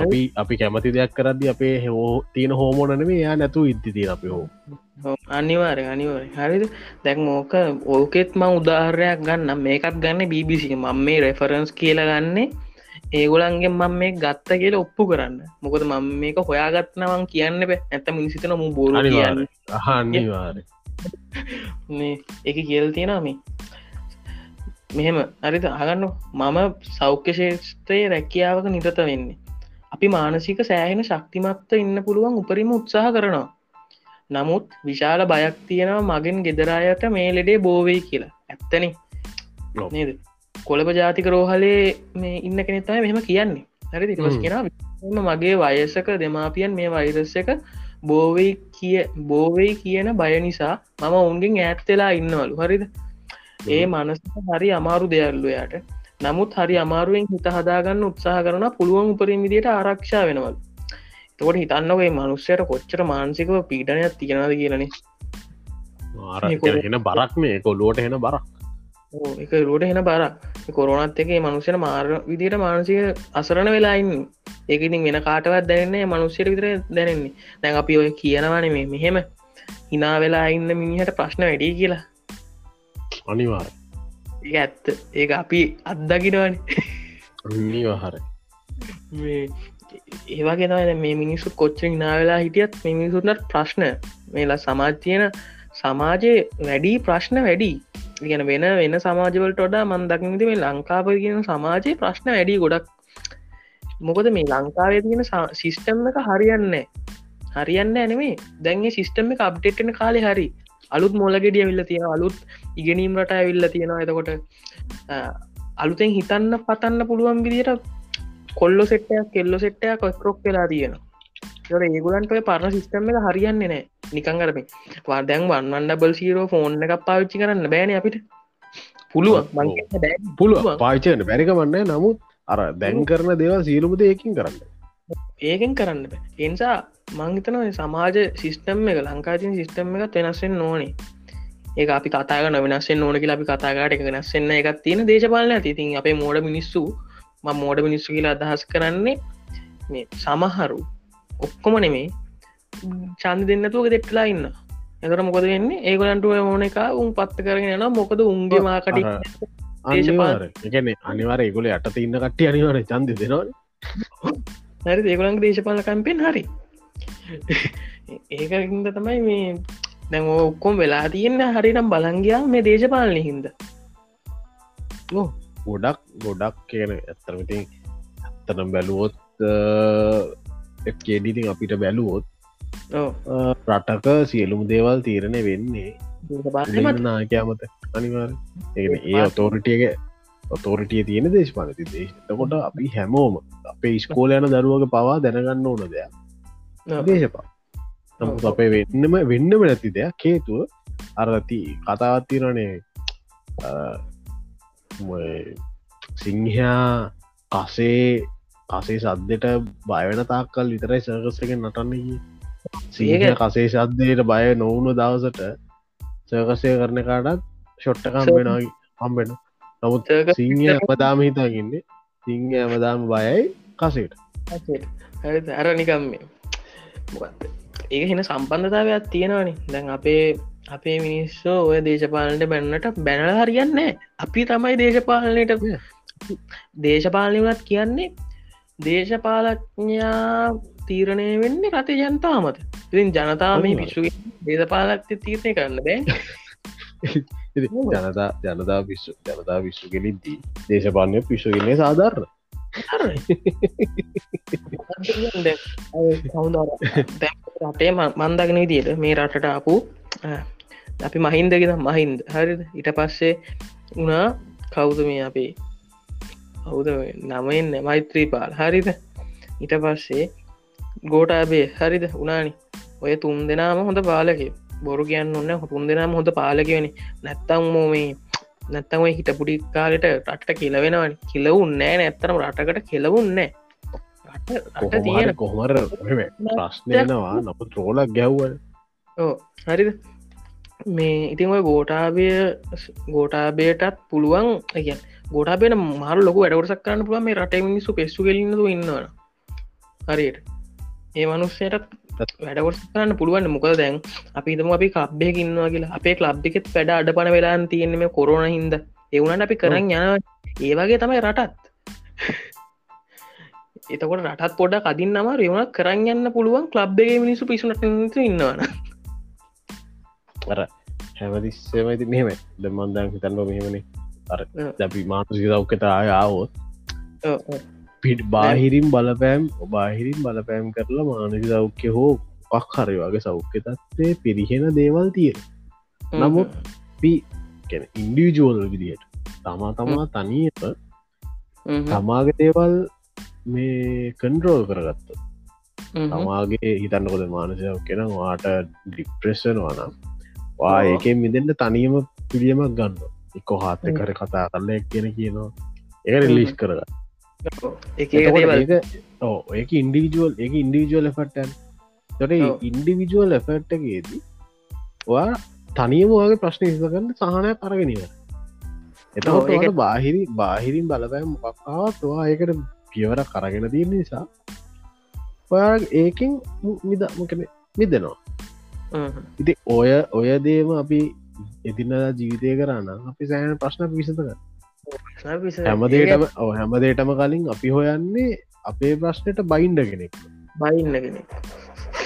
අපි අපි කැමති දෙයක් කරදදි අපේ හෝ තියෙන හෝමෝනනේ යා නැතු ඉද්දි තියෙන අපි හෝ. අනිවාරය අනිවර හරිද? දැන් ඕක ඕකෙත් ම උදාහරයක් ගන්න මේකත් ගන්න BBC මම මේ රෙෆරන්ස් කියල ගන්නේ ඒගොලන්ගේ මම මේ ගත්ත කියල ඔප්පු කරන්න. මොකද මම මේක හොයාගත්නවන් කියන්න බෑ. ඇත මිනිසිතන මු බෝල කියන්න. අහන්නවාර එක කියල් තියෙනවා මේ මෙහෙම. අරිද අගන්න මම සෞඛ්‍ය ශේෂත්‍රයේ රැකියාවක නිරත වෙන්නේ. අපි මානසික සෑහෙන ශක්තිමත්ත ඉන්න පුළුවන් උපරිම උත්සාහ කරනවා. නමුත් විශාල බයක් තියෙනවා මගෙන් ගෙදරායට මේ ලෙඩේ බෝවෙයි කියලා. ඇත්තන. නේද? කොළප ජාතික රෝහලේ මේ ඉන්න කෙනෙත්තම මෙහෙම කියන්නේ. හරි හ්ම්. කියෙන මගේ වයසක දෙමාපියන් මේ වෛරස්ස එක බෝවෙයි කිය බෝවෙයි කියන බය නිසා මම ඔවුන්ගෙන් ඈත්වෙලා ඉන්නවලු. හරිද ඒ මනස හරි අමාරු දෙයල්ලුයට නමුත් හරි අමාරුවෙන් හිත හදාගන්න උත්සාහ කරන පුළුවන් උපරින් විදියට ආරක්ෂා වෙනවල් තකොට හිතන්නගේ මනුස්සයට කොච්චර මාන්සිකව පීඩනයක් තියෙනද කියලන. හෙන බරක් මේ කොල්ලුවට හෙන බරක්. එක රෝට හෙන බර කොරනත් එක මනුෂ්‍යන මාර විදියට මානසික අසරණ වෙලායින්න ඒකඉතින් වෙන කාටවත් දැනන්නේ මනුස්සයට විතර දැනෙන්නේ. දැන් අපි ඔය කියනවන මේ මෙහෙම. හිනා වෙලා ඉන්න මිනිහට ප්‍රශ්න වැඩි කියලා අනිවාර ඒ ඇත්ත. ඒක අපි අත්දකිනවන. අනිවාහර ඒවාගේ තම මේ මිනිස්සු කොච්චර නාවෙලා හිටියත් මිනිසුන්නට ප්‍රශ්න. මේලා සමාජ තියෙන සමාජයේ වැඩි ප්‍රශ්න වැඩි. ගැන වෙන වෙන සමාජවලට ොඩා මන්දකිනති මේ ලංකාව කියන සමාජයේ ප්‍රශ්න වැඩි ගොඩක්. මොකද මේ ලංකාවේ තියෙන සිිස්ටම් එක හරියන්න හරියන්න ඇනේ දැන්ගේ සිිස්ටම් එක අප්ඩේට්න කාලෙ හරි අලුත් මොලගෙඩිය විල්ල තියෙන අලුත් ඉගෙනීම් රට ඇවිල්ල තියෙනවා. එතකොට අලුතෙන් හිතන්න පතන්න පුළුවන් විදිට කොල්ලො සෙට්ටයක් කෙල්ලො සෙට්ටයක් කොස්රොක් වෙලා තියෙනවා. ඒගුලන්ට පරණ සිිස්ටම් එක හරියන්නේ නෑ නිකං කරම වාදැන් one one double zero phone එක පාවිච්චි කරන්න බෑන අපිට. පුළුවන්. පුළුව පාචයන බැරිකමන්න නමුත් අර දැන් කරන දේව සීලුමද ඒකින් කරන්න. ඒකෙන් කරන්න එනිසා මංහිතන සමාජ සිිස්ටම් එක ලංකාතින් සිිස්ටම් එක වෙනස්සෙන් ඕනේ. ඒ අපි කතාගන වෙනස්සෙන් ඕනක අපි කතාගට එක වෙනස්සෙන්න එකක් තියෙන දේශපාලන ඇතිතින් අපේ මෝඩ මිනිස්සු ම මෝඩ මිනිස්සු කියලා අදහස් කරන්නේ මේ සමහරු ඔක්කොම නෙමේ චන්ද දෙන්නතුක දෙට්ලා ඉන්න එතර මොකද වෙන්නේ? ඒගලන්ටුව ඕන එක උන් පත්ත කරගෙන යන මොකද උන්ගේ මාකට එකන අනිවාර ඒගොල යට ඉන්න කට්ටිය අනිවාර චන්ද දෙනවා හරි ඒගොලන් දේශපාල කම්පෙන් හරි ඒකහින්ද තමයි මේ දැන් ඔක්කොම් වෙලා තියෙන්න හරිනම් බලංගයා මේ දේශපාලනය හින්ද. ගොඩක් ගොඩක් කියන ඇත්තරමතින් ඇත්තනම් බැලුවොත් එක්කේඩිතින් අපිට බැලුවොත් රටක සියලුම් දේවල් තීරණය වෙන්නේ නාකයාමත අනිවාර ඒ ඔතෝරිටියගේ ඔතෝරිටිය තියෙන දේශපාලති දේශතකොට අපි හැමෝම අපේ ස්කෝල යන දරුවක පවා දැනගන්න ඕන දෙයක් දේශපා. නමුත් අපේ වෙන්නම වෙන්නම නැති දෙයක් හේතුව අරති කතාවත්තිරනේ සිංහයා කසේ කසේ සද්දට බයවෙන තාක්කල් විතරයි සර්කස් එක නටන්න සීහ කසේ සද්දයට බය නොවුණු දවසට සර්කසය කරන කාටත් ෂොට්ටකම් වෙනගේ හම්බෙන නමුත් සිංහ ඇමදාම හිතාගන්නේ සිංහ ඇමදාම බයයි කසේට. ඇරනිකම් මොකක්ද ඒක හෙන සම්බන්ධතාවයක් තියෙනවානි. දැන් අපේ අපේ මිනිස්සෝ ඔය දේශපාලනට බැන්නට බැනල හරියන්න අපි තමයි දේශපාලනයට දේශපාලනය වනත් කියන්නේ දේශපාලඥා තීරණය වෙන්න රතේ ජනතාමත ඉතින් ජනතාව මේ පිස්සු දේශපාලක්ති තීරණය කරන්න බෑ. ජනතා ජනතා විශ්ව ජනතා විශ්වගෙනදී දේශපාලනය පිශ්වගෙන්නේ සාධාරණ රටේ මන්දගෙන විදියට මේ රටට අපපු අපි මහින්දගෙන මහින්ද හරිද ඉට පස්සේ උනා කවුද මේ අපේ හවුද නමෙන් මෛත්‍රී පාල් හරිද ඉට පස්සේ ගෝටාබේ හරිද උනානි ඔය තුන් දෙනාම හොඳ පාලක බොරු කියන්න ඔන්න හොතුන් දෙනාම හොඳ පාලකවෙන නැත්තම් මෝමේ නැත්තම හිට පුඩි කාලට රට්ට කියලවෙනවන කිලවුන් නෑ. නැත්තරම රටකට කෙලවුන්නෑ තියෙන කොහමර ප්‍රශ්නයනවා නොප රෝලක් ගැව්ව ඕ හරිද? මේ ඉතින් ඔය ගෝටාබය ගෝටාබයටත් පුළුවන් ඇ ගොඩාබෙන මාරු ලොක වැඩවරසක් කරන්න පුළුව මේ රට මිනිස්සු පෙස්සු කෙලින්නතු ඉන්නවන හරියට. ඒ මනුස්සයට වැඩවරස කරන්න පුළුවන් මොකද දැන් අපි තම අපි කබ්බය ඉන්නවා කියලා. අපේ ලබ්ිකෙත් වැඩ අඩ පන වෙලාන් තියෙනෙම කොරුණ හින්ද. එවුණට අපි කරන්න යන ඒවගේ තමයි රටත්. එතකොට රටත් පොඩ කදින් නම රවුණක් කරන්න යන්න පුළුවන් ලබ්බගේ මිනිසු පිසුනට ඉන්නවන අර හැමතිස්සේමයිති මෙහෙම දමන්දන් හිතන්න මෙහෙමනේ. අර දැපි සෞඛ්‍යත ආය ආවොත් පිට බාහිරින් බලපෑම් බාහිරින් බලපෑම් කරලා මානක සෞඛ්‍ය හෝ පක් හරි වගේ සෞඛ්‍ය තත්වේ පිරිහෙන දේවල් තියෙන නමුත් පි ඉන්ඩිවිජුවල් විදියට තමා තමා තනීම තමාගේ දේවල් මේ කන්ඩරෝල් කරගත්ත තමාගේ හිතන්නකොද මානසයක් කෙන වාට ඩිප්‍රෙස්සන වනම් වා ඒකෙන් මිදෙන්ට තනියම පිළියමක් ගන්න එක්කො හාත්ත කර කතා කරල එක් කියෙන කියනවා. ඒ රිලිස් කරග ඕ ඒක ඉන්ඩිවිජුවල් එක ඉන්ඩිවිජුවල් එෆටන් තොට ඉන්ඩිවිජුවල් එෆට්ටගේදී වා තනියම වගේ ප්‍රශ්න ඉසකන්න සහනයක් අරගෙනව එතකොට බාහිරි බාහිරින් බලපෑම් මොකක්කාත්වා ඒකට පියවර කරගෙන තියන්න නිසා ඔයා ඒකින් මිදමකන මිදනවා. ඉති ඔය ඔය දේම අපි එතින්නදා ජීවිතය කරන්න අපි සෑන ප්‍රශ්න පිසතක හැමදේටම හැමදේටම කලින් අපි හොයන්නේ අපේ ප්‍රශ්නයට බයින්ඩ කෙනෙක්. බයින්න කෙනෙක්.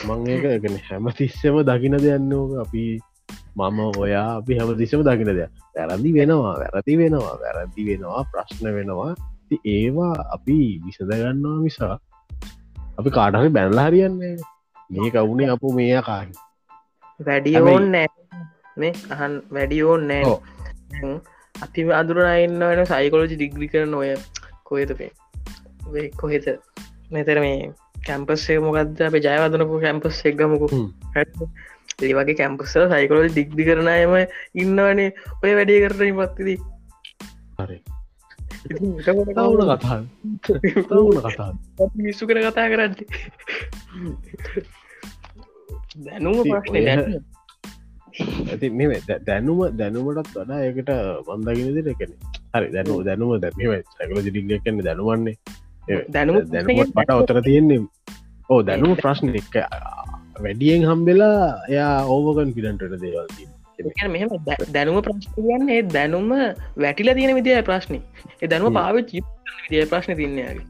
මං ඒකගෙන හැම තිස්සම දකින දෙයන්නෝක අපි මම ඔයා අපි හැම තිස්සම දකින දෙයක්. වැරදි වෙනවා වැරදි වෙනවා වැරදි වෙනවා ප්‍රශ්න වෙනවා. ඒවා අපි විසඳගන්නවා මිසා අපි කාටහරි බැනලා හරියන්නේ මේ කවුනේ අප මේ කාහි වැඩියෝන් නෑ. අහන් වැඩියෝන් නෑ අපි අදුරනන්න වෙන සයිකොලජි ඩිග්‍රි කරන ඔය කොහෙතපේ කොහෙත මෙතර මේ කැම්පස්සේ මොකක්ද අප ජයවදනපු කැම්පස් එක්ගමකු ඒ වගේ කැම්පස්ස සයිකොලජි ඩිග්ඩි කරනයම ඉන්නවනේ. ඔය වැඩිය කරන පත්තිදී හරි. කවුන කතා කතා මිස්සු කර කතා කරන්න දැනුම ප්‍රශ්න ඇති මෙ දැනුම දැනුමටත් වඩා ඒකට බන්දගෙන දෙරකෙන හරි දැනු දැනුම දැම සැකල ජිඩිග කන්න දැනුවන්නේ. දැනුම දැනුමට පට ඔතර තියෙන්නේ. ඕ දැනුම ප්‍රශ්න එක වැඩියෙන් හම්බෙලා එයා ඕවකන් පිඩන්ටට දේවල්තිී මෙහම දැනුම ප්‍රශ්නයන්න දැනුම වැටිල තියෙන විදිය ප්‍රශ්නය ඒ දැනුව පාවිච්චි විදිය ප්‍රශ්න තින්නයාගේ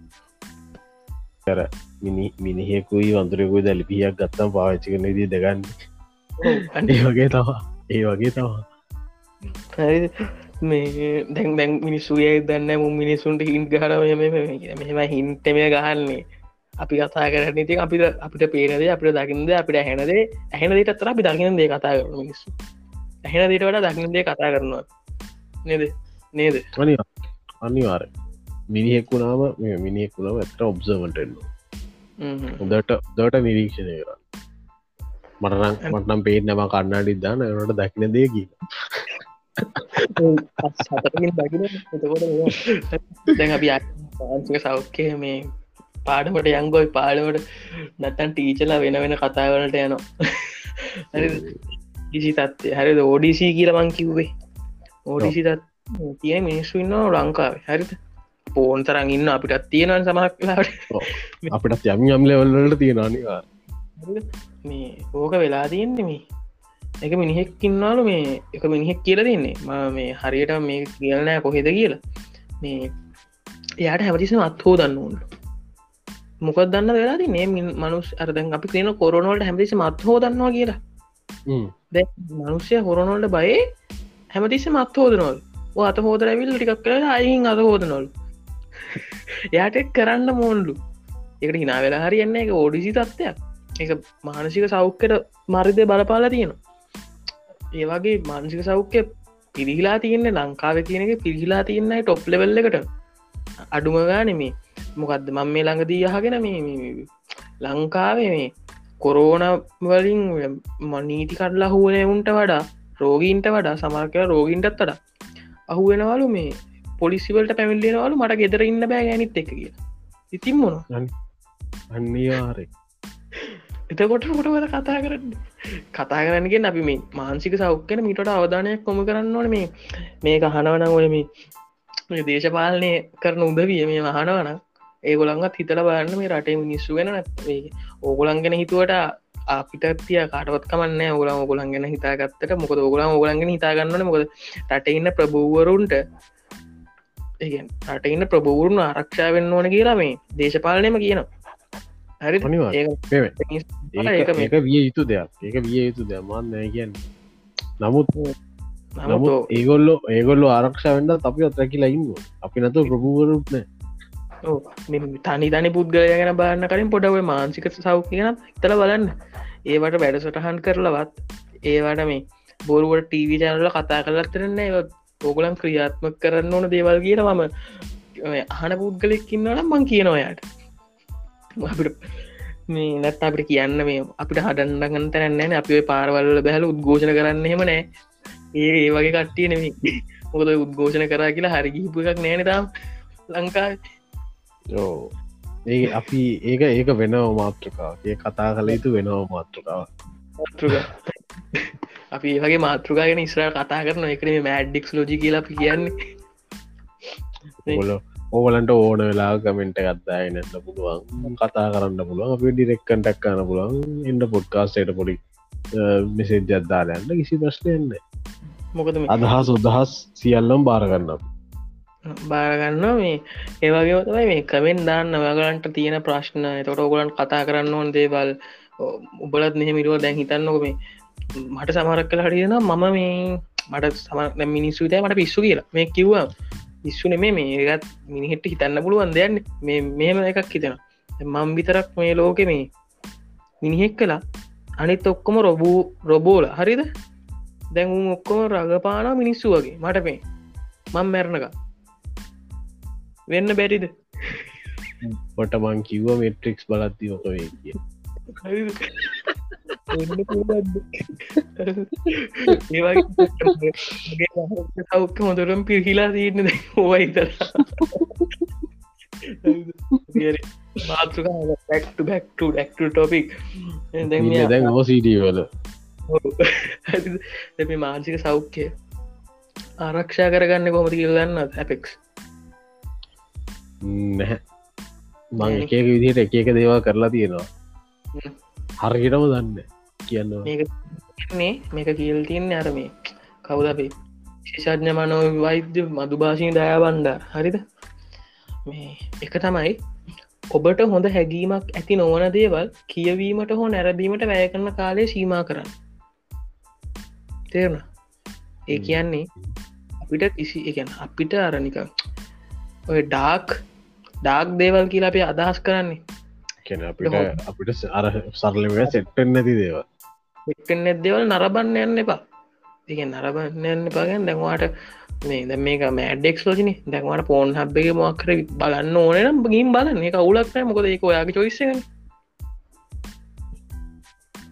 කර මිනි මිනිහෙකුයි වන්තුරකුයි දැලිපියක් ගත්තම් පාවිච්චි කන දී දගන්න අඩේ වගේ තවා ඒ වගේ තවා මේ දැන් දැන් මිනිස්සුය දන්න මු මිනිසුන්ට හින් ගහර මෙම හින්ටම ගහන්නේ. අපි කතා කරන ති අපිට අපිට පේනදේ අපිට දකිින්ද අපිට හැනදේ ඇහෙන දේට අතර අපි දකින දේ කතා කරන මිනිස්සු. ඇහෙන දීට වඩා දකිින්දේ කතා කරනවා. නේද? නේද? අනිවාර මිනිහෙක්කුණාම මිනිහෙක්කුණාව ඇත ඔබ්සවටන්න හොදට දට නිරීක්ෂණය කර මටනම් මටනම් පේට නම කන්නාඩි දාන්න එනට දකින දේකි දැන් අපි ආංසික සෞඛ්‍යය මේ පාඩමට යංගොයි පාඩවට නැත්තන් ටීචලා වෙන වෙන කතාවලට යනවා. කිසි තත්ේ හරිද? ඕඩිසි කියලමං කිව්වේ. ඕඩිසි තත් තිය මිනිස්සු ඉන්න ලංකාව. හරිත පෝන් තරන් ඉන්න අපිටත් තියෙනවන් සමහක් වෙලාට අපිටත් යම් යම් ලෙවල්ලට තියෙනනිවා මේ ඕක වෙලා තියෙන්නේ මේ. එක මිනිහෙක් ඉන්නලු මේ. එක මිනිහෙක් කියල දෙන්නේ. ම මේ හරියට මේ කියලනෑ කොහෙද කියලා. මේ එයාට හැමතිසම අත්හෝ දන්න ඕන්න මොකක් දන්න වෙලා නේ මනුස් අරදැන් අපි කියන කොරනවලට හැමතිසි මත් හෝ දන්නවා කියලා. දැ මනුෂ්‍ය හොරනොල්ට බයේ හැමතිස්ස මත් හෝදනොල් අත හෝද ඇවිල් ටිකක් කල අයිහින් අද හෝදනොල් එයාට කරන්න මෝන්ලු. එකට හිනා වෙලා හරියන්න එක ඕඩිසි තත්ත්වයක් එක මානසික සෞඛ්‍යට මරිදය බලපාලා තියෙනවා. ඒවගේ මානසික සෞඛ්‍ය පිරිහිලා තියන්නේ ලංකාව තියෙනක පිරිහිලා තියන්නයි ටොප් ලෙවල්ල එකට. අඩුම ගානෙමේ මොකක්ද මං මේ ළඟදී යහගෙන මේ ලංකාවේ මේ කොරෝන වලින් මනීති කඩලා හුවන උන්ට වඩා රෝගීන්ට වඩා සමාර්කය රෝගීන්ටත් වඩා අහුවෙනවලු මේ පොලිසිවලට පැමිල්ලෙනවලු මට ගෙදර ඉන්න බෑ ගැනිත් එක කිය ඉතින් මොන අන්නවාරය එතකොට කොටවල කතා කරන්න? කතා කරන්නගෙන් අපි මේ මාන්සික සෞඛ්‍යන මිට අවධානයක් කොම කරන්න ඕන. මේ මේක හනවන ඔය මේ දේශපාලනය කරන උදවිය මේ මහනවන ඒගොළන්ගත් හිතල බලන්න මේ රටේ මිනිස්සු වෙන ඕගොලන්ගෙන හිතුවට අපිට තිය කාටවත් කමන්න ඔගලන් ඔගොලන් ගැන හිතාගත්තට මොකද ඔගලන් ඔගලන්ගෙන හිතාගන්නන මොකද රටඉන්න ප්‍රභූවරුන්ට රටඉන්න ප්‍රභූරුණ ආරක්ෂාවෙන් ඕන කියලා මේ දේශපාලනයම කියනවා. හරි. ඒක විය යුතු දෙයක්. ඒක විය යුතු දෙයක්මන් නෑ කියන්න. නමුත් නමුත් ඒගොල්ලො ඒගොල්ලො ආරක්ෂාවෙන්ට අපි අත්රැකිලා ඉන්න අපි නතු ප්‍රභූවරුත්න තනි තනි පුද්ගලය ගැන බාන්න කලින් පොඩව මාන්සික සෞඛ්‍ය ගැන තල බලන්න. ඒවට වැඩසටහන් කරලවත් ඒවට මේ බොරුවට ටීවි චැනල කතා කරලත්තරන්න ඒ ඕගලන් ක්‍රියාත්මක කරන්න ඕන දේවල් කියන මම අහන පුද්ගලෙක්කින්නට මං කියනවයාට අපිට මේ නැත් අපිට කියන්න මේ අපිට හඩන්නගන්න තැනන්න අපි පාරවල්ල බැහල උද්ඝෝෂණ කරන්න හෙම නෑ ඒ ඒ වගේ කට්ටිය නෙමේ මොකද උද්ඝෝෂණ කරා කියලා හරිගිහිපු එකක් නෑනතාම් ලංකා යෝ ඒ අපි ඒක ඒක වෙනව මාතෘකා ඒ කතා කළ යුතු වෙනව මාතෘකාව අපි ඒගේ මාතෘකාගෙන ඉස්රා කතා කරන එකන මෑඩ්ඩික්ස් ලෝජි කියලා අපි කියන්නේ. ඔල ඕවලන්ට ඕන වෙලා කමෙන්ට ගත්තාය නැන්න පුළුවන්. කතා කරන්න පුළුවන්. අපි ඩිරෙක්කන්ටක් කන්න පුළුවන්. එන්න පොඩ්කාස්ටේට පොඩි මෙසෙජ් ජද්දාලයන්න කිසි ප්‍රශ්නයන්න මොකද අදහස් උදහස් සියල්ලම් බාරගන්නම් බාරගන්න මේ ඒවගේ තමයි මේ කමෙන් දාන්න ඔයාගලන්ට තියෙන ප්‍රශ්න. තොට ඔගලන් කතා කරන්න ඕන් දේවල්. උබලත් මෙහෙමිරුව දැන් හිතන්නක මේ මට සමරක් කළ හරියෙන මම මේ මට සම මිනිස්සුතය මට පිස්සු කියලා. මේ කිව්වා ඉස්සු නෙමේ මේකත් මිනිහෙට හිතන්න පුළුවන් දෙයන්න මේ මෙහෙම එකක් හිතෙන මං විතරක් මේ ලෝකෙ මේ මිනිහෙක් කලා අනිත් ඔක්කොම රොබූ රොබෝල. හරිද? දැන් ඔක්කොම රගපානා මිනිස්සු වගේ. මට මේ මං මැරණක වෙන්න බැරිද? පොට මං කිව්ව මෙට්‍රික්ස් බලත්තිවක වේ කිය සෞඛ්‍ය හොඳරම් පිහිලා බැක්ට බැක්ට ඩක්ට ටොපික් ඕසිඩවල දෙ මාංසික සෞඛ්‍යය ආරක්ෂා කරගන්න කොමති කියලන්න ඇපෙක්ස් නැහැ. මං එකක විදිහට එක එක දේවල් කරලා තියෙනවා හරිටම දන්න කියන්න මේ මේක කියල් තියන්නේ අර මේ කවුද අපේ? ශිෂඥ මනෝ වෛද්‍ය මදු භාෂී දයා බණ්ඩ හරිද? මේ එක තමයි ඔබට හොඳ හැගීමක් ඇති නොවන දේවල් කියවීමට හෝ නැරබීමට වැය කරන කාලය සීමා කරන්න. තේරණ? ඒ කියන්නේ අපිට කිසි එකන් අපිට අරනික ඔය ඩාක් ඩාක් දේවල් කියලා අපේ අදහස් කරන්නේ කැන අපිට අපිට අර සරලව සෙට්ටෙන් නැති දේව එක්ටෙන් දෙවල් නරබන්න යන්න එපා. එක නරබන්න යන්න පාගෙන් දැන්වාට මේ දැ මේක මෑඩෙක්ස් ලෝජන දැන්වාට පෝන් හබ්බගේ මොක්කර බලන්න ඕනනම් ගින් බලන්න. එක අවුලක්නෑ මොකද එක ඔයාගේ චොයිස්සගෙන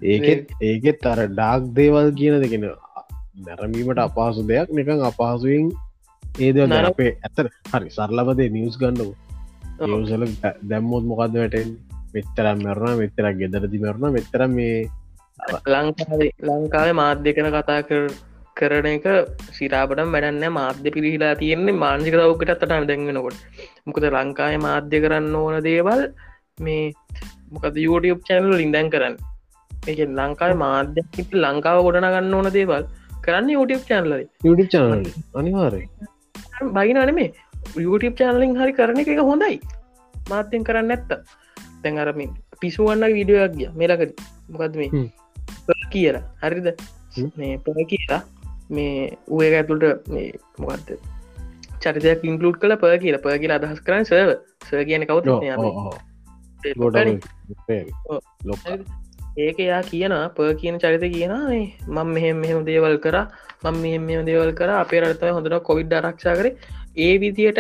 ඒකෙත් ඒකෙත් අර ඩාක් දේවල් කියන දෙගෙන නැරමීමට අපහසු දෙයක්. නිකං අපහසුවෙන් ඒද අපේ ඇතර හරි සරලබදේ නිියස් ගන්නව නිවසල දැම්මෝත් මොකක්ද වැටෙන් මෙතරම් මරණ මෙතරක් ගෙදරදි මරණ මෙතර මේ ලංකාවේ ලංකාවේ මාධ්‍යකන කතා කර කරන එක සිරාපට වැඩන්න මාධ්‍ය පිරිහිලා තියෙන්නේ මාංසික දවකට අතට දැන්ගෙනකොට මොකද ලංකාය මාධ්‍ය කරන්න ඕන දේවල් මේ මොකද YouTube චැනල ලින්දැන් කරන්න. එක ලංකාව මාධ්‍ය ලංකාව ගොඩන ගන්න ඕන දේවල් කරන්න YouTube චැනල YouTube චනල අනිවාරය බයිනන YouTube චැනලින් හරි කරන එක හොඳයි. මාත්‍යයෙන් කරන්න ඇත්ත තැන් අරමින් පිසුවන්න වීඩියෝයක් ගිය මේලකද. මොකද මේ? කියලා. හරිද? මේ පො කියලා. මේ උය ඇතුළට මේ මොකක්ද චරිතයක් ඉන්කලුට් කළ ප කියලා. ප කියලා අදහස් කරන්න සව ස කියන කවුතු ඒක යා කියන ප කියන චරිත කියන මං මෙහෙම මෙහෙම දේවල් කර මං මෙහෙම මෙම දේවල් කර. අපේ රටතම හොඳන කොවිඩ් ආරක්ෂා කර. ඒ විදියට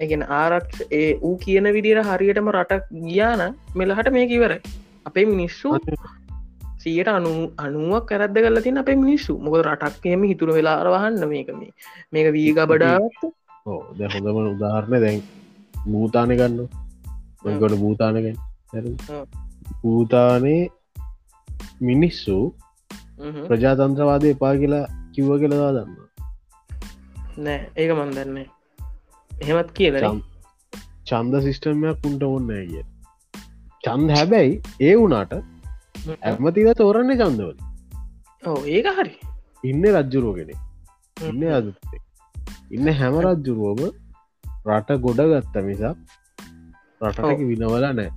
එකන ආරක්ෂ ඒ ඌ කියන විදිර හරියටම රටක් ගියාන මෙලහට මේ කිවරයි අපේ මිනිස්සු සියට අනු අනුවක් කරද කල තින අපේ මිනිස්සු. මොක රටක්යම හිතුර වෙලා අරවහන්න මේක මේ. මේක වීග බඩාවත් ද හොඳම උදාහරණ දැන් භූතානය ගන්න ගොඩ භූතානක භූතානේ මිනිස්සු ප්‍රජාතන්ත්‍රවාදය එපා කියලා කිව්ව කියලදා දන්න නෑ ඒක මන්දන්නේ එහෙමත් කියල චන්ද සිිස්ටම්මයක් උන්ට ඔන්න කිය චන්ද හැබැයි ඒ වුනාට ඇමතිද තෝරන්නේ චන්දවල ඕ ඒක හරි. ඉන්න රජ්ජුරුවගෙන ඉන්න අදත්තේ ඉන්න හැම රජ්ජුරුවම රට ගොඩ ගත්ත මිසක් රටක විනවල නෑ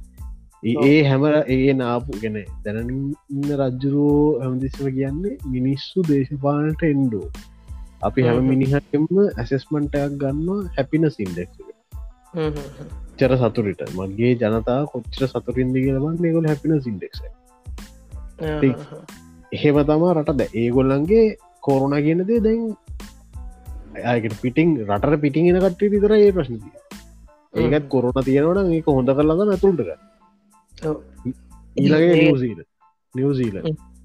ඒ හැම ඒ නාපු ගෙන දැනන්න රජ්ජුරුවෝ හැමදිස්සම කියන්නේ මිනිස්සු දේශපාලට එන්ඩෝ අපි හැම මිනිහටම ඇසෙස්මන්ටයක් ගන්න හැපින සින්ඩෙක් චර සතුරට මගේ ජනතා කොච්චර සතුරින්ද කියලමක් මේගොල හැපින සිින්ඩෙක්ස එහෙම තමා රට ද ඒගොල්ලන්ගේ කෝරුණ කියනදේ දැන් අයකට පිටිං රට පිටිං එන කට්ටේ විතර ඒ ප්‍රශ්නතිය ඒකත් කොරුණ තියෙනවන ඒක හොඳ කරලග ඇතුළටක ඊලගේ නිවසීල නිවසීල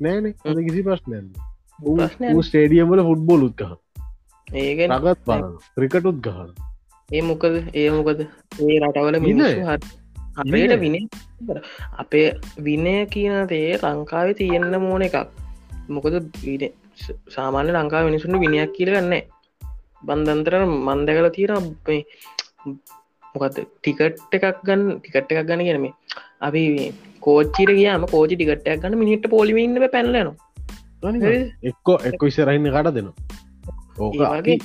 නෑන කිසි ප්‍රශ්නයන්න ස්ටේඩියම්වල ෆුට්බෝල් උත්කහ ඒක නගත් බල ක්‍රිකට උද්ගහන ඒ මොකද? ඒ මොකද? ඒ රටවල අපේට වින අපේ විනය කියනතේ ලංකාවේ තියෙන්න්න මෝන එකක්. මොකද සාමාන්‍ය ලංකා මිනිසුන්ට විනියක් කියලගන්නේ බන්ධන්තර මන්දකල තියෙන මොකද ටිකට් එකක් ගන්න ටිකට් එකක් ගන්න කියනම අපි කෝච්චිර කියම කෝචි ටිකටයක් ගන්න මිනිට පොලිමින්න පැනලන එක්කෝ එක්ක ඉසරහින්න කට දෙනවා ඕකගේ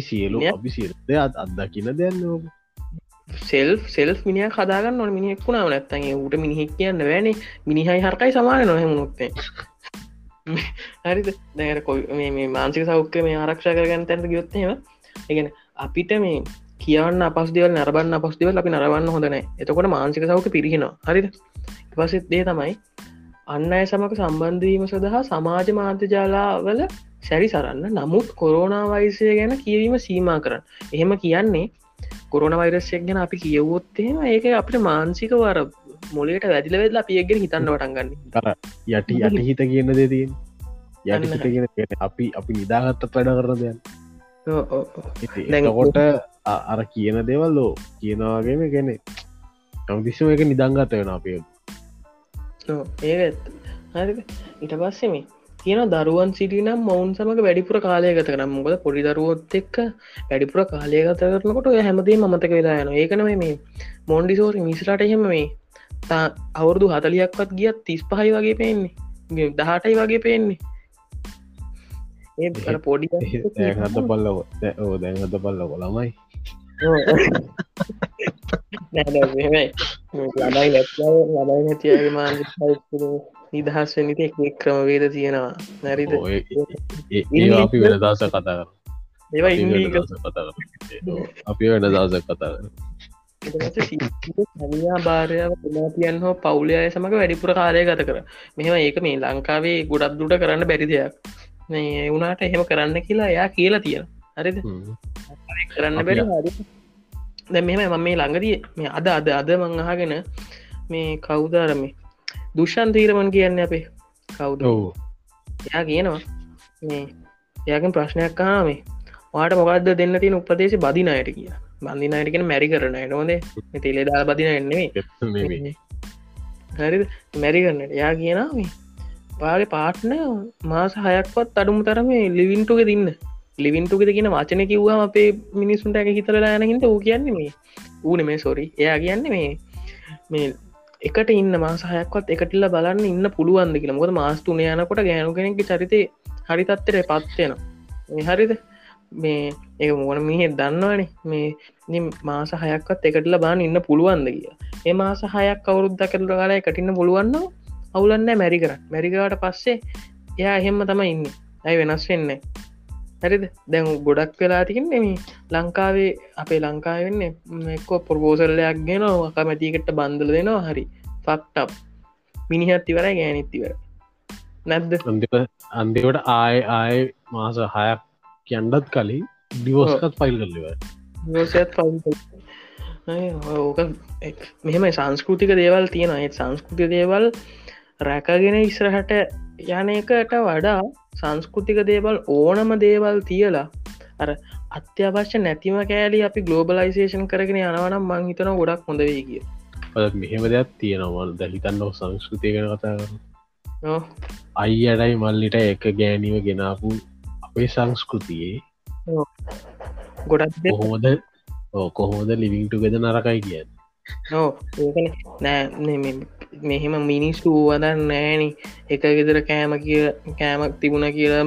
සියලු අපි සිය දෙයක් අත්දකින දෙන්න සෙල් සෙල් මිනිිය කදාගන්න නොන මිනිෙක්ුණාව නැත්තගේ ඌට මිනිහෙක් කියන්න වැනේ මිනිහයි හරකයි සමාන නොහෙමුණොත්තේ හරිද? දැර කොයි මේ මාන්සික සෞඛ්‍ය මේ ආරක්ෂා කරගන්න තැන්ට ගයොත්තේම එකන අපිට මේ කියන්න අපස් දෙවල් නරබන්න අපස් දෙවල් අපි නරවන්න හොඳනෑ එතකොට මාන්සික සෞඛ්‍ය පිරිහෙනවා. හරිද? පසෙත් දේ තමයි අන්න අය සමක සම්බන්ධවීම සඳහා සමාජ මාධ්‍ය ජාලාවල සැරි සරන්න. නමුත් කොරෝනා වයිසය ගැන කියවීම සීමා කරන්න. එහෙම කියන්නේ කොරන වෛරස්යක් ගැන අපි කියවොත්තේම ඒක අපට මාන්සික වර මොලට වැදිල වෙදලා පියගෙන හිතන්න වටන්ගන්න යටි යට හිත කියන්න දෙතින් යට අපි අපි නිදාගත්තත් වැඩ කරන දෙයන් දැකොට අර කියන දෙවල්ලෝ කියනවාගේම ගැනෙ කම්දිස්සම එක නිදංගත වෙන අපේ. ඒ හරි ඉට පස්සෙමේ කියන දරුවන් සිටිනම් මවුන් සමඟ වැඩිපුර කාලය ගත කරම් මොකද පොඩි දරුවොත් එක්ක වැඩිපුර කාලය ගත කරනකොට ඔය හැමදේ මතක වෙලා යන ඒකනව මේ මොන්ඩිසෝරි මිස්රට එහෙම මේ තා අවුරදු හතලියක්වත් ගියත් තිස් පහයි වගේ පේන්නේ. දහටයි වගේ පේන්නේ. ඒ පොඩි හත පල්ල ඕ දැන් හත පල්ල කොළමයි ලබයි ලබයි නැතිගේ මාන නිදහස් වනිත එක් ක්‍රමවේද තියෙනවා. නැරිද අපි වෙන දස කතා කර අපි වෙන දස කතා සනියා භාරයාව පුනාතියන් හෝ පවුලය සමඟ වැඩිපුර කාලය ගත කර. මෙම ඒක මේ ලංකාවේ ගොඩක් දුට කරන්න බැරි දෙයක්. මේ වුණට එහෙම කරන්න කියලා එයා කියලා තියෙන හරිද? කරන්න බැරි දැ මෙම මම මේ ළඟදී මේ අද අද අද මංහාගෙන මේ කවුදාරමේ දුෂන් තීරමන් කියන්න අපේ? කවුද? එයා කියනවා. එයාගෙන් ප්‍රශ්නයක් කානේ වාට මොකක්ද දෙන්න තියෙන උපදේශ බදිනයට කිය බඳිනයටගෙන මැරි කරන නොද තෙලේ දා බදින එන්නේ හරි මැරි කරන්නට එයා කියනා මේ පාගේ පාට්න මාස හයක්වත් අඩුම තරම ලිවින්ටුක දින්න ලිවින්ටුකෙද කියන වචන කිව්වා අපේ මිනිසුන්ට ඇක හිතරලා යනහිට ඌ කියන්නේ මේ ඌන මේ සොරි එයා කියන්නේ මේ මේ එකට ඉන්න මාසාහයක්වත් එකටල්ල බලන්න ඉන්න පුළුවන්ද කියලා. මොකද මාස්තුන යනකොට ගෑනු කෙනෙක් චරිතය හරි තත්තර පත්වෙන හරිද? මේ ඒ මොන මිහෙ දන්නවනේ. මේ මාස හයක්වත් එකටල බාන ඉන්න පුළුවන්ද කිය ඒ මාස හයක් කවුරුද්ද කරල කාලා එකටින්න පුළුවන්න අවුලන්න මැරි කර මැරිකාට පස්සේ එයා එහෙම තම ඉන්න. ඇයි වෙනස් වෙන්න? හරිද? දැන් ගොඩක් වෙලා තිකන්නේ මේ ලංකාවේ අපේ ලංකාවෙන්න එක්කෝ පොර්පෝසල්ලයක් ගෙන කමැතිකට බන්දල දෙනවා හරි. ෆක්ටප් මිනිහත් ඉවරයි ගෑනිත්තිවර නැද්ද? අන්තිවට ආය ආය මාස හයක් කියන්ඩත් කලින් ඩිවෝස්කත් ෆයිල් කරලිව ඕක මෙහෙම සංස්කෘතික දේවල් තියෙන ඒත් සංස්කෘති දේවල් රැකගෙන ඉස්රහට යන එකට වඩා සංස්කෘතික දේවල් ඕනම දේවල් තියලා අර අත්‍යවශ්‍ය නැතිම කෑලි අපි ගලෝබලයිසේෂන් කරගෙන යනවනම් මං හිතන ගොඩක් හොඳ වේ කිය. මෙහෙම දෙයක් තියෙනවා. ද හිතන්න සංස්කෘතිය ගැන කතා කර අයියටයි මල්ලිට එක ගෑනීව ගෙනාපු අපේ සංස්කෘතියේ ගොඩක් කොහොමද කොහොමද ලිවිංටු ගෙද නරකයි කියන්න? නෑ මෙහෙම මිනිස්සු වදන් නෑනි. එක ගෙදර කෑම කිය කෑමක් තිබුණ කියලා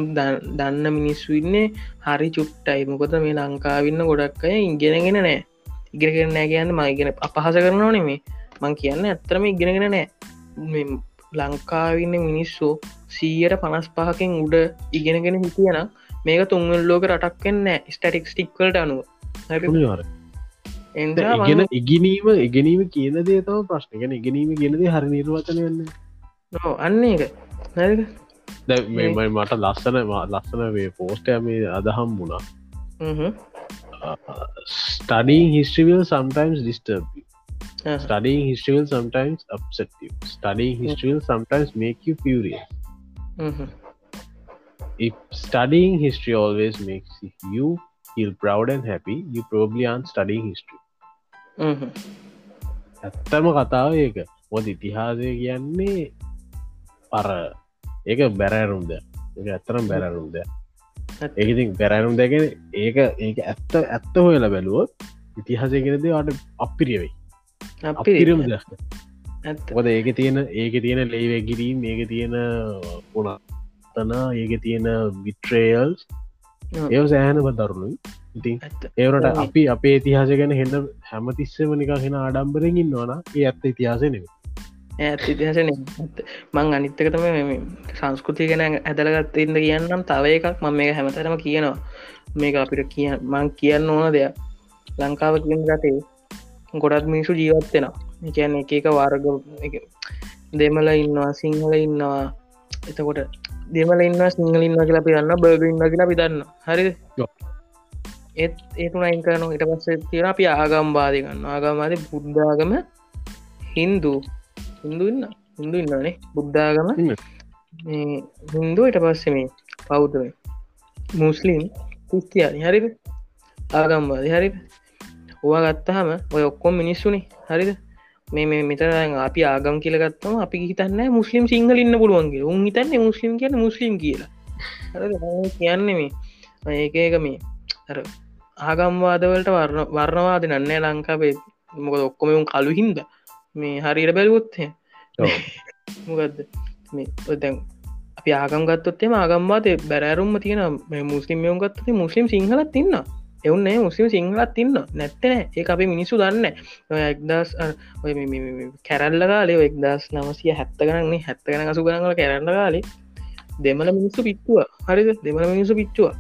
දන්න මිනිස්සු ඉන්නේ හරි චුට්ටයි. මොකොද මේ ලංකාවින්න ගොඩක් අය ඉගෙනගෙන නෑ. ඉගෙනගෙන නෑ කියන්න මයිගෙන අපහස කරනවා නෙමේ. මං කියන්න ඇත්තරම ඉගෙනගෙන නෑ. ලංකාවින්න මිනිස්සු සීයට පනස් පහකින් උඩ ඉගෙනගෙන හිටියනම් මේක තුන්වල් ලෝක රටක්වෙන්න ස්ටටික් ස්ටික්වලට අනුව. එන්දා ගෙන ඉගෙනීම ඉගෙනීම කියන දේ තම ප්‍රශ්න. ගැන ඉගෙනීම කියනද හරි නිර්වචන වන්න. නෝ අන්න එක දැමයි මට ලස්සන ලස්සන වේ පෝස්ටය මේ අදහම් වුණා. studying history will sometimes upset you. studying history will sometimes make you furious. if studying history always makes you feel proud and happy you probably aren't studying history ඇත්තම කතාව ඒක. මොද ඉතිහාසය කියන්නේ පර ඒක බැරෑරුම්ද ඒක ඇත්තරම් බැරෑරුම්ද ඒකඉතින් බැරෑරුම් දැගෙන ඒක ඒක ඇත්ත ඇත්ත හොයල බැලුවොත් ඉතිහාසයගෙනද අට අපිරියවෙයි අපිරම මොද ඒක තියෙන ඒක තියෙන ලේවැගිරීම් ඒක තියෙන පුනතන ඒක තියෙන විට්‍රේයල්ස් ඒ සෑහන බදරුණු ඉතින් ඒවට අපි අපේ ඉතිහාස ගැන හෙන්න හැමතිස්සම නික හෙන ආඩම්බරෙන්ගින් නොන ඒ ඇත්ත ඉතිහාස නෙව ඇත් ඉතිහාසන මං අනිත්තක තම සංස්කෘතිය ගැන ඇදලගත්තඉන්න කියන්නම් තව එකක් මම මේ හැමතරම කියනවා. මේක අපිට කිය මං කියන්න ඕන දෙයක්. ලංකාව කියෙන් ගතේ ගොඩත් මිනිසු ජීවත්වෙනවා කියන්න එක එක වර්ග දෙමල ඉන්නවා සිංහල ඉන්නවා. එතකොට දෙමල ඉන්න සිංහලින්ම කියලා පිරන්න බර්ගඉන්න කියලා පිදන්න හරි ඒත් ඒතුන අයිකරන ඉට පස්ස තියෙන අපි ආගම්බාධගන්න ආගමාද බුද්ධාගම හින්දු හින්දු ඉන්න? හින්දු ඉන්නනේ බුද්ධාගම හින්දු ඉට පස්සේ මේ පෞද්ව මුස්ලිම් ක්‍රිස්තියානි. හරිද? ආගම්බාධ හරිද? ඕවා ගත්තහම ඔය ඔක්කොම් මිනිස්සුනේ. හරිද මේ මේ මෙතර අපි ආගම් කියලගත්තම අපි හිතන්න මුස්ලිම් සිංහල ඉන්න පුළුවන්ගේ උන් හිතන්න මුස්ලිම් කියන මුස්ලිම් කියලා. කියන්න මේ ඒක ඒක මේ අර ආගම්වාදවලට වර්ණ වර්ණවාද නන්නේ ලංකාවේ. මොකද ඔක්කොම උන් කලු හින්ද. මේ හරියට බැලුවොත්ය මොකක්ද මේ දැන් අපි ආගම් ගත්තොත්තේ ආගම්වාද බැරෑරුම්ම තියෙන මුස්ලිම් යවුම් ගත්තති මුස්ලිම් සිංහලත් තින්න එවුන්නේ මුස්ලිම් සිංහලත් තින්න නැත්තන ඒ අපි මිනිස්සු දන්න එක්දස් කැරල්ල කාලේ එක්දස් නමසිය හැත්ත කරන්නේ හැත්ත කන සු කරනල කැරන්න කාලේ දෙමල මිනිස්සු පිත්තුව හරිද? දෙමල මිනිසු පිච්චුව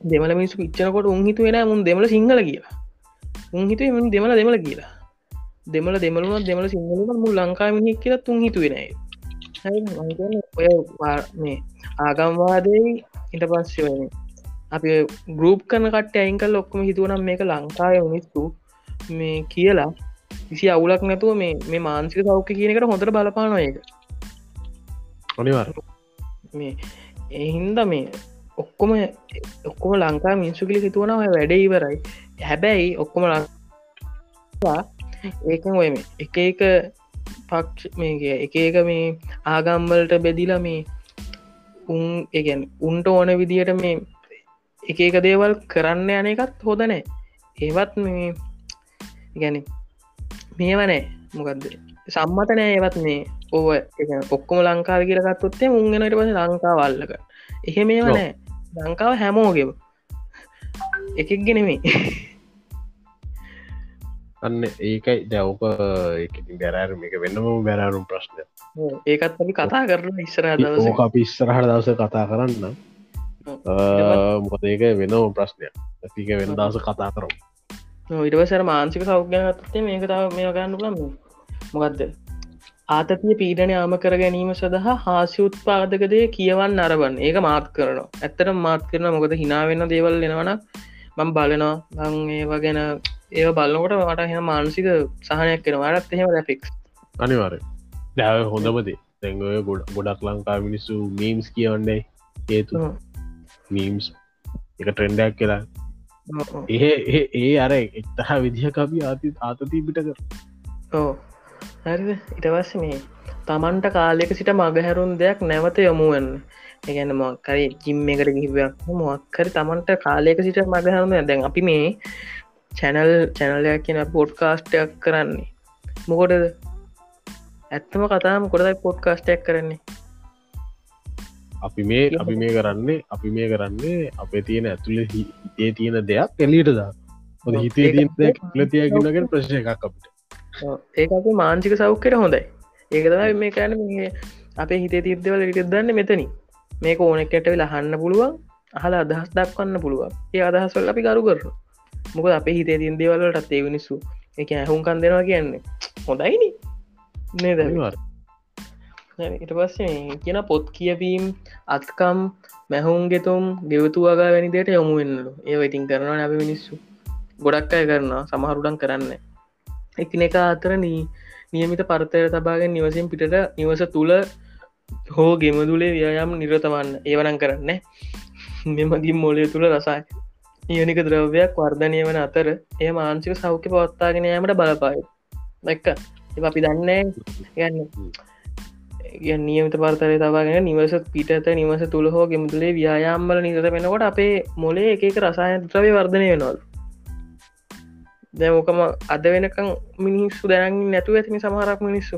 දෙමල මිනිසු පිච්චනකොට උන්හිතු වෙන මුන් දෙමල සිංහල කියලා. උන්හිතුව මුන් දෙමල දෙමල කියලා. දෙමල දෙමලුවත් දෙමල සිංහලම මුල් ලංකා මිනික් කියලා තුන් හිතුවෙනයි ඔය මේ ආගම්වාදයි ඉට පස්සේ අපි ගරුප් කන කට අයිංකල් ඔක්කම හිතුවනම් මේක ලංකාය මිනිස්සු. මේ කියලා විසි අවුලක් නැතුව මේ මේ මාන්සික සෞඛ්‍ය කියනකට හොඳට බලපාන එක අනිවාර මේ එහින්ද මේ ඔක්කොම ඔක්කොම ලංකා මිනිස්සුකිලි හිතුවනව වැඩ ඉවරයි. හැබැයි ඔක්කොම ඒකන් ඔය මේ එක එක පක්ෂ මේගේ එක එක මේ ආගම්වලට බෙදිලා මේ උන් එකන් උන්ට ඕන විදියට මේ එක එක දේවල් කරන්න යන එකත් හොදනෑ ඒවත් මේ ගැන මේවනෑ මොකක්ද සම්මත නෑ ඒවත් මේ. ඕව ඔක්කොම ලංකාව කියලගත්තොත්තේ උන්ගෙනට පස ලංකාවල්ලක එහෙ මේවනෑ ලංකාව හැමෝගෙව එකක් ගෙනෙමේ අන්න ඒකයි. දැවක බැරෑරුම එක වෙන්නම බැරෑරුම් ප්‍රශ්න ඒකත් අපි කතා කරන ඉස්සර ඕක අපි ඉස්සරහට දවස කතා කරන්න මොකද ඒක වෙනම ප්‍රශ්නයක්. ඇතික වෙන දස කතා කරම්. ඉටවසර මාන්සික සෞඛ්‍යතේ මේක තාව මේ ගන්න ලම මොකක්ද ආතතිය පීඩන යාම කර ගැනීම සඳහා හාසි උත්පාදකදය කියවන්න අරබන්න ඒක මාත් කරනවා. ඇත්තට මාත් කරන මොකද හිනාවෙන්න දේවල් එෙනවන මං බලනවා. බං ඒවා ගැන ඒ බලකොට මට හෙන මානසික සහනයක් කෙන වරත් එහෙම ලැෆික් අනිවාර දැව හොඳමති ගොඩ ගොඩක් ලංකා මිනිස්සු මීම්ස් කියවන්නේ. ඒතු මීම්ස් එක ට්‍රෙන්ඩක් කියලා ඒ ඒ අර එක්තහ විදිහ කපි ආති ආතතිී පිට කර ඕ හරිද? ඉටවස්ස මේ තමන්ට කාලෙක සිට මගහැරුන් දෙයක් නැවත යොමුුවන්න ඒගැන මොක්කරි ජිම් එකට ගිහිවයක් මොක්කරි තමන්ට කාලයක සිට මගහරුම දැන් අපි මේ චැනල් චැනලයක් කියන පොඩ්කාස්ටයක් කරන්නේ. මොකොටද? ඇත්තම කතාම කොටයි පොඩ්කාස්ටයක් කරන්නේ අපි මේ අපි මේ කරන්නේ අපි මේ කරන්නේ අපේ තියෙන ඇතුළ හිතේ තියෙන දෙයක් එලියට දා හොද හිතේ ලතියගෙනගෙන ප්‍රශ්ය එකක් අපිට. ඒක මාංචික සෞඛ්‍යයට හොඳයි. ඒක තමයි මේ කෑන අපේ හිතේ තිීර්දවල ලිට දන්න මෙතනි මේක ඕනෙක්කට වෙලා හන්න පුළුවන් අහලා අදහස් දක්වන්න පුළුවන්. ඒ අදහස්වල් අපි කරු කරන මොක අප හිතේ තින් දේවල්ලටත් ඒ මිනිස්සු එක ඇහුම් කන් දෙෙනවා කියන්නේ. හොඳයිනි. නේද ඉට පස්සේ කියන පොත් කියවීම් අත්කම් මැහුම් ගෙතුම් ගෙවතු වගා වැනිදයට යොමු වෙන්නලු. ඒ ඉතින් කරනවා නැබ මිනිස්සු. ගොඩක් අය කරනවා සමහරුඩන් කරන්න. එකින එක අතර නී නියමිත පරතය තබාගෙන් නිවසින් පිටට නිවස තුළ හෝ ගෙමදුලේ ව්‍යයම් නිරතවන්න. ඒවනන් කරන්න මෙමගින් මොලේ තුළ රසයි. යනික ද්‍රව්‍යයක් වර්ධනය වන අතර ඒ මාන්සික සෞඛ්‍ය පවත්තාගෙන යාමට බලපාය. දැක්ක අපි දන්න ගන්න නියමත පර්තරය තබාගෙන නිවස පිටත නිවස තුළ හෝ ගෙමුතුලේ ව්‍යයාම්බල නිරත වෙනකොට අපේ මොලේ එක රසායන ද්‍රවය වර්ධනය වෙනවල් දැමෝකම අද වෙනකං මිනිස්සු දැනගින් නැතුව ඇතිනි සමහරක් මිනිස්සු.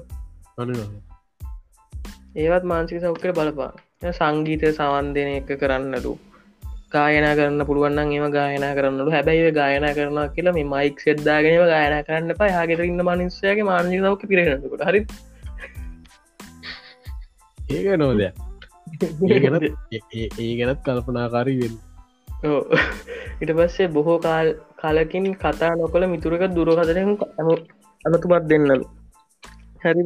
ඒවත් මාන්සික සෞඛ්‍යය බලපා සංගීතය සවන්දනය එක කරන්නලු. ගායන කරන්න පුළුවන්න ඒම ගායන කරන්නලු. හැබැයි ගායන කරන කියලා මේ මයික් සෙද්දාගෙනව ගායන කරන්න පා හගෙත ඉන්න මනිස්සයගේ මානසික සෞඛ්‍ය පිරෙනකට හරි ඒක නෝද ඒ ගැනත් කල්පනාකාරී වෙන්න. ඉට පස්සේ බොහෝ කාල් කලකින් කතා නොකළ මිතුරක දුරකතරෙන් ඇමතුමත් දෙන්නලු. හැරි.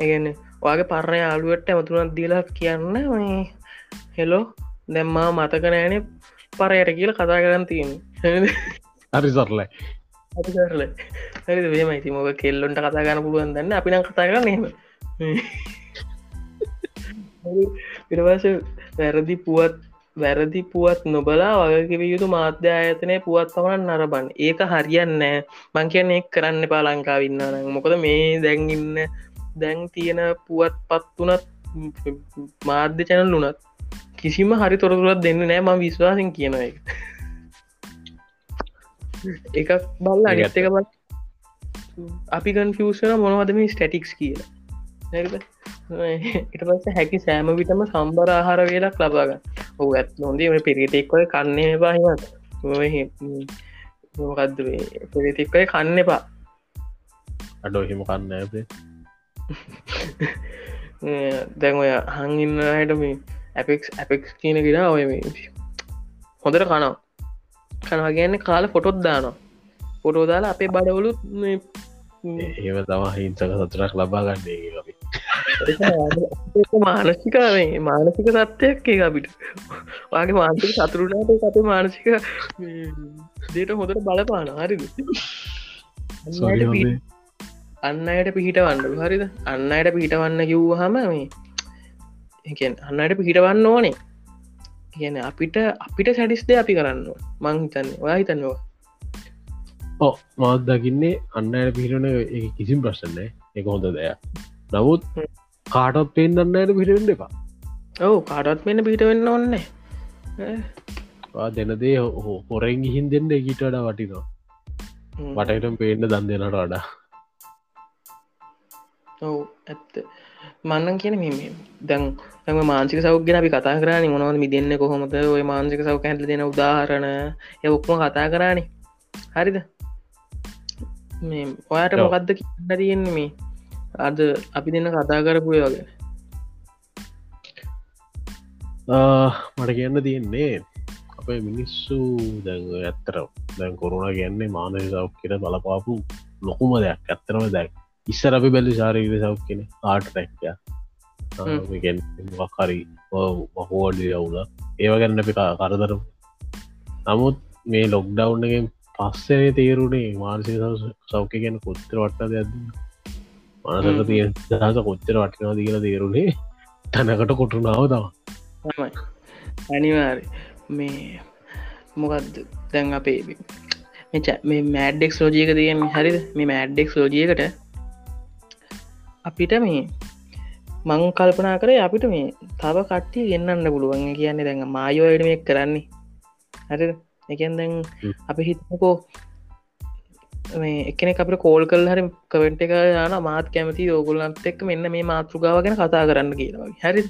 ඒගන්න වගේ පරණය ආලුවට ඇමතුනත් දීලා කියන්න මේ හෙලෝ දැම්මා මතක නෑනේ පරයට කියල කතා කරන්න තියෙන හරි සරලයි. හරි වේම ඉති මොක කෙල්ලොන්ට කතා ගන්න පුළුවන් දන්න? අපි නම් කතා කරන්න හෙම ඉරවාස වැරදි පුවත් වැරදි පුවත් නොබලා වගකිව යුතු මාධ්‍ය ආයතනය පුවත් පමණන් නරබන්න ඒක හරියන්න මං කියන එක් කරන්න පා ලංකාවන්න මොකද මේ දැන්ඉන්න දැන් තියෙන පුවත් පත් වනත් මාධ්‍ය චැනල් වනත් කිසිම හරි තොරතුරත් දෙන්න නෑ ම විශ්වාසින් කියන එක එකක් බල්ල අනිත් එක බල අපි කන්ෆියසන මොනවද මේ ස්ටටික්ස් කියලා. ඉට පස්ස හැකි සෑම විටම සම්බර ආහාර වේලක් ලබාගන්න ඔහු ඇත් නොන්දේ පිරිතෙක්කොය කන්නේ පාහිමත් මොකක්ද පිරිතික්කොය කන්න එපා? අඩෝ හිම කන්න ඇේ දැන් ඔය හංඉන්න හට මේ ඇපෙක් ඇපෙක් කියන ගෙනා ඔය හොඳට කනවා. කනවා ගන්න කාල ෆොටොත් දානවා. ෆොටෝ දාලා අපේ බඩවලුත් ඒව තම හිංසක සතුරක් ලබා ගන්නේ අපි මානසිකාවේ මානසික සත්‍යයක් ඒ අපිට. වගේ මාන්සික සතුරුණට අපේ මානසික දේට හොඳට බලපාන හරිද? අන්න අයට පිහිට වන්නඩු හරිද? අන්න අයට පිහිටවන්න කිව්ව හම මේ අන්නයට පිහිටවන්න ඕනේ. කියන අපිට අපිට සැඩිස්ද අපි කරන්න මංහිතන්න ඔයා හිතන්නවා ඕ මාත් දකින්නේ අන්න අයට පිහිටන කිසිම් ප්‍රශ්නය එක හොඳ දෙයක්. නමුත් කාටත් පෙන්න්න ඇයට පිටෙන්ට එපා. ඔවු කාටත් මෙන්න පිට වෙන්න ඔන්නේ දෙනදේ හොරෙන් ගිහින් දෙන්න එකිටට වටිනවා. වටයිටම් පේන්න දන් දෙනට වඩා. ඔවු ඇත්ත. මන්නන් කියන මෙම දැන් තම මාන්සික සෞගෙන අපි කතා කරන මොනවද මි දෙන්න කොහොමද? ඔය මාන්සික සෞක හැටල දෙන උදාහරණ ය ඔක්ම කතා කරානේ. හරිද? මේ ඔයාට මොකක්ද කියන්න තියෙන්නේ මේ අද අපි දෙන්න කතා කරපු වගේ. මට කියන්න තියෙන්නේ අපේ මිනිස්සු දැ ඇත්තර දැන් කොරුණ කියන්නේ මානය සෞක් කියෙන බලපාපු ලොකුම දෙයක්. ඇත්තරම දැක් ඉස්සර අපි බැලි ශාරීර සෞක් කියෙන ආට රැක්ය වකරි වහෝඩි යවුල. ඒව ගැන්න අපි කරදරම. නමුත් මේ ලොක්ඩව්න්ගේ පස්සනේ තේරුණේ මානසික සෞඛ්‍ය ගැන කොත්තර වට්ට දෙයක්ද මනසක තිය දහස කොච්චර වටිනාද කියලා තේරුණේ තැනකට කොටුනාව තම අනිවාර මේ මොකක්ද දැන් අපේ මේ මෑඩ්ඩෙක් ලෝජියක තියම හරිද? මේ මෑඩ්ඩෙක් ලෝජියකට අපිට මේ මං කල්පනා කරේ අපිට මේ තව කට්ටිය ගන්නන්න පුළුවන්. කියන්නේ දැන් මායෝයට මේ කරන්නේ. හරි එකන් දැන් අපි හිතකෝ මේ එකන අපට කෝල් කල් හරි කවෙන්ට එක යන මාත් කැමති ඕගුල්ලන්ත් එක් මෙන්න මේ මාතෘගාව ගැන කතා කරන්න කියලවා හැරි.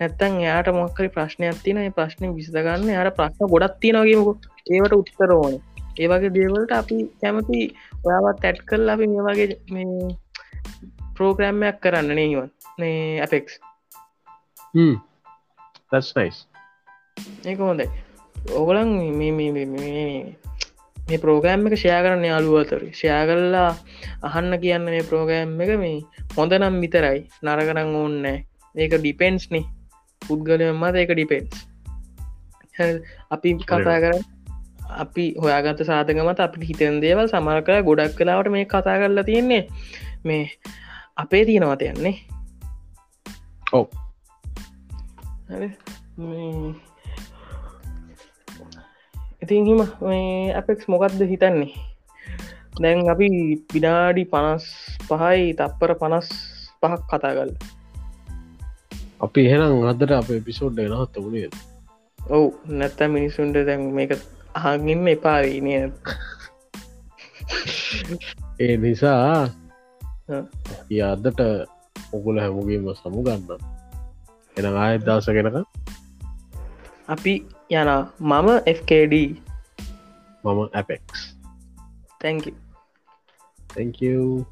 නැත්තන් එයාට මොක්කරි ප්‍රශ්නයක් තින ප්‍රශ්න විසඳගන්න යාර ප්‍රශ්න ගොඩත් තිනගේමකු ඒවට උත්තර ඕන. ඒවගේ දේවලට අපි කැමති ඔයාවත් ඇට් කල් අපි මේ වගේ මේ ප්‍රෝග්‍රෑම්මයක් කරන්න නේවන් මේ nice. ඒක හොඳයි. ඕගලන් මේ ප්‍රෝගෑම් එක ෂයා කරන්න යාලුවතර ෂයා කල්ලා අහන්න කියන්න මේ ප්‍රෝගෑම් එක මේ හොඳ නම් විතරයි. නරකරං ඕන්න ඒක ඩිපෙන්ස්නේ පුද්ගලයම් මත ඒක ඩිපෙන්ස් අපි කතා කර අපි හොයාගත සාධකමත අපි හිතන් දේවල් සමර කර ගොඩක් කලාවට මේ කතා කරලා තියෙන්නේ. මේ අපේ තියෙනවත යන්නේ? ඔව ඉතින් හිම අපෙක්ස් මොකක්ද හිතන්නේ? දැන් අපි විනාඩි පනස් පහයි තප්පර පනස් පහක් කතා කල් අපි එහෙනම් අදට අප පිසෝඩ් නහත්ත වුණේ ඔවු නැත්ත මිනිසුන්ට දැන් මේක අහගින්න එපාවීනය ඒ නිසා අදට ඔකුල හැමුගේම සමුගන්න එන ආයත් දවස කෙනක අපි Yana, Mama FKD. Mama Apex. Thank you. Thank you.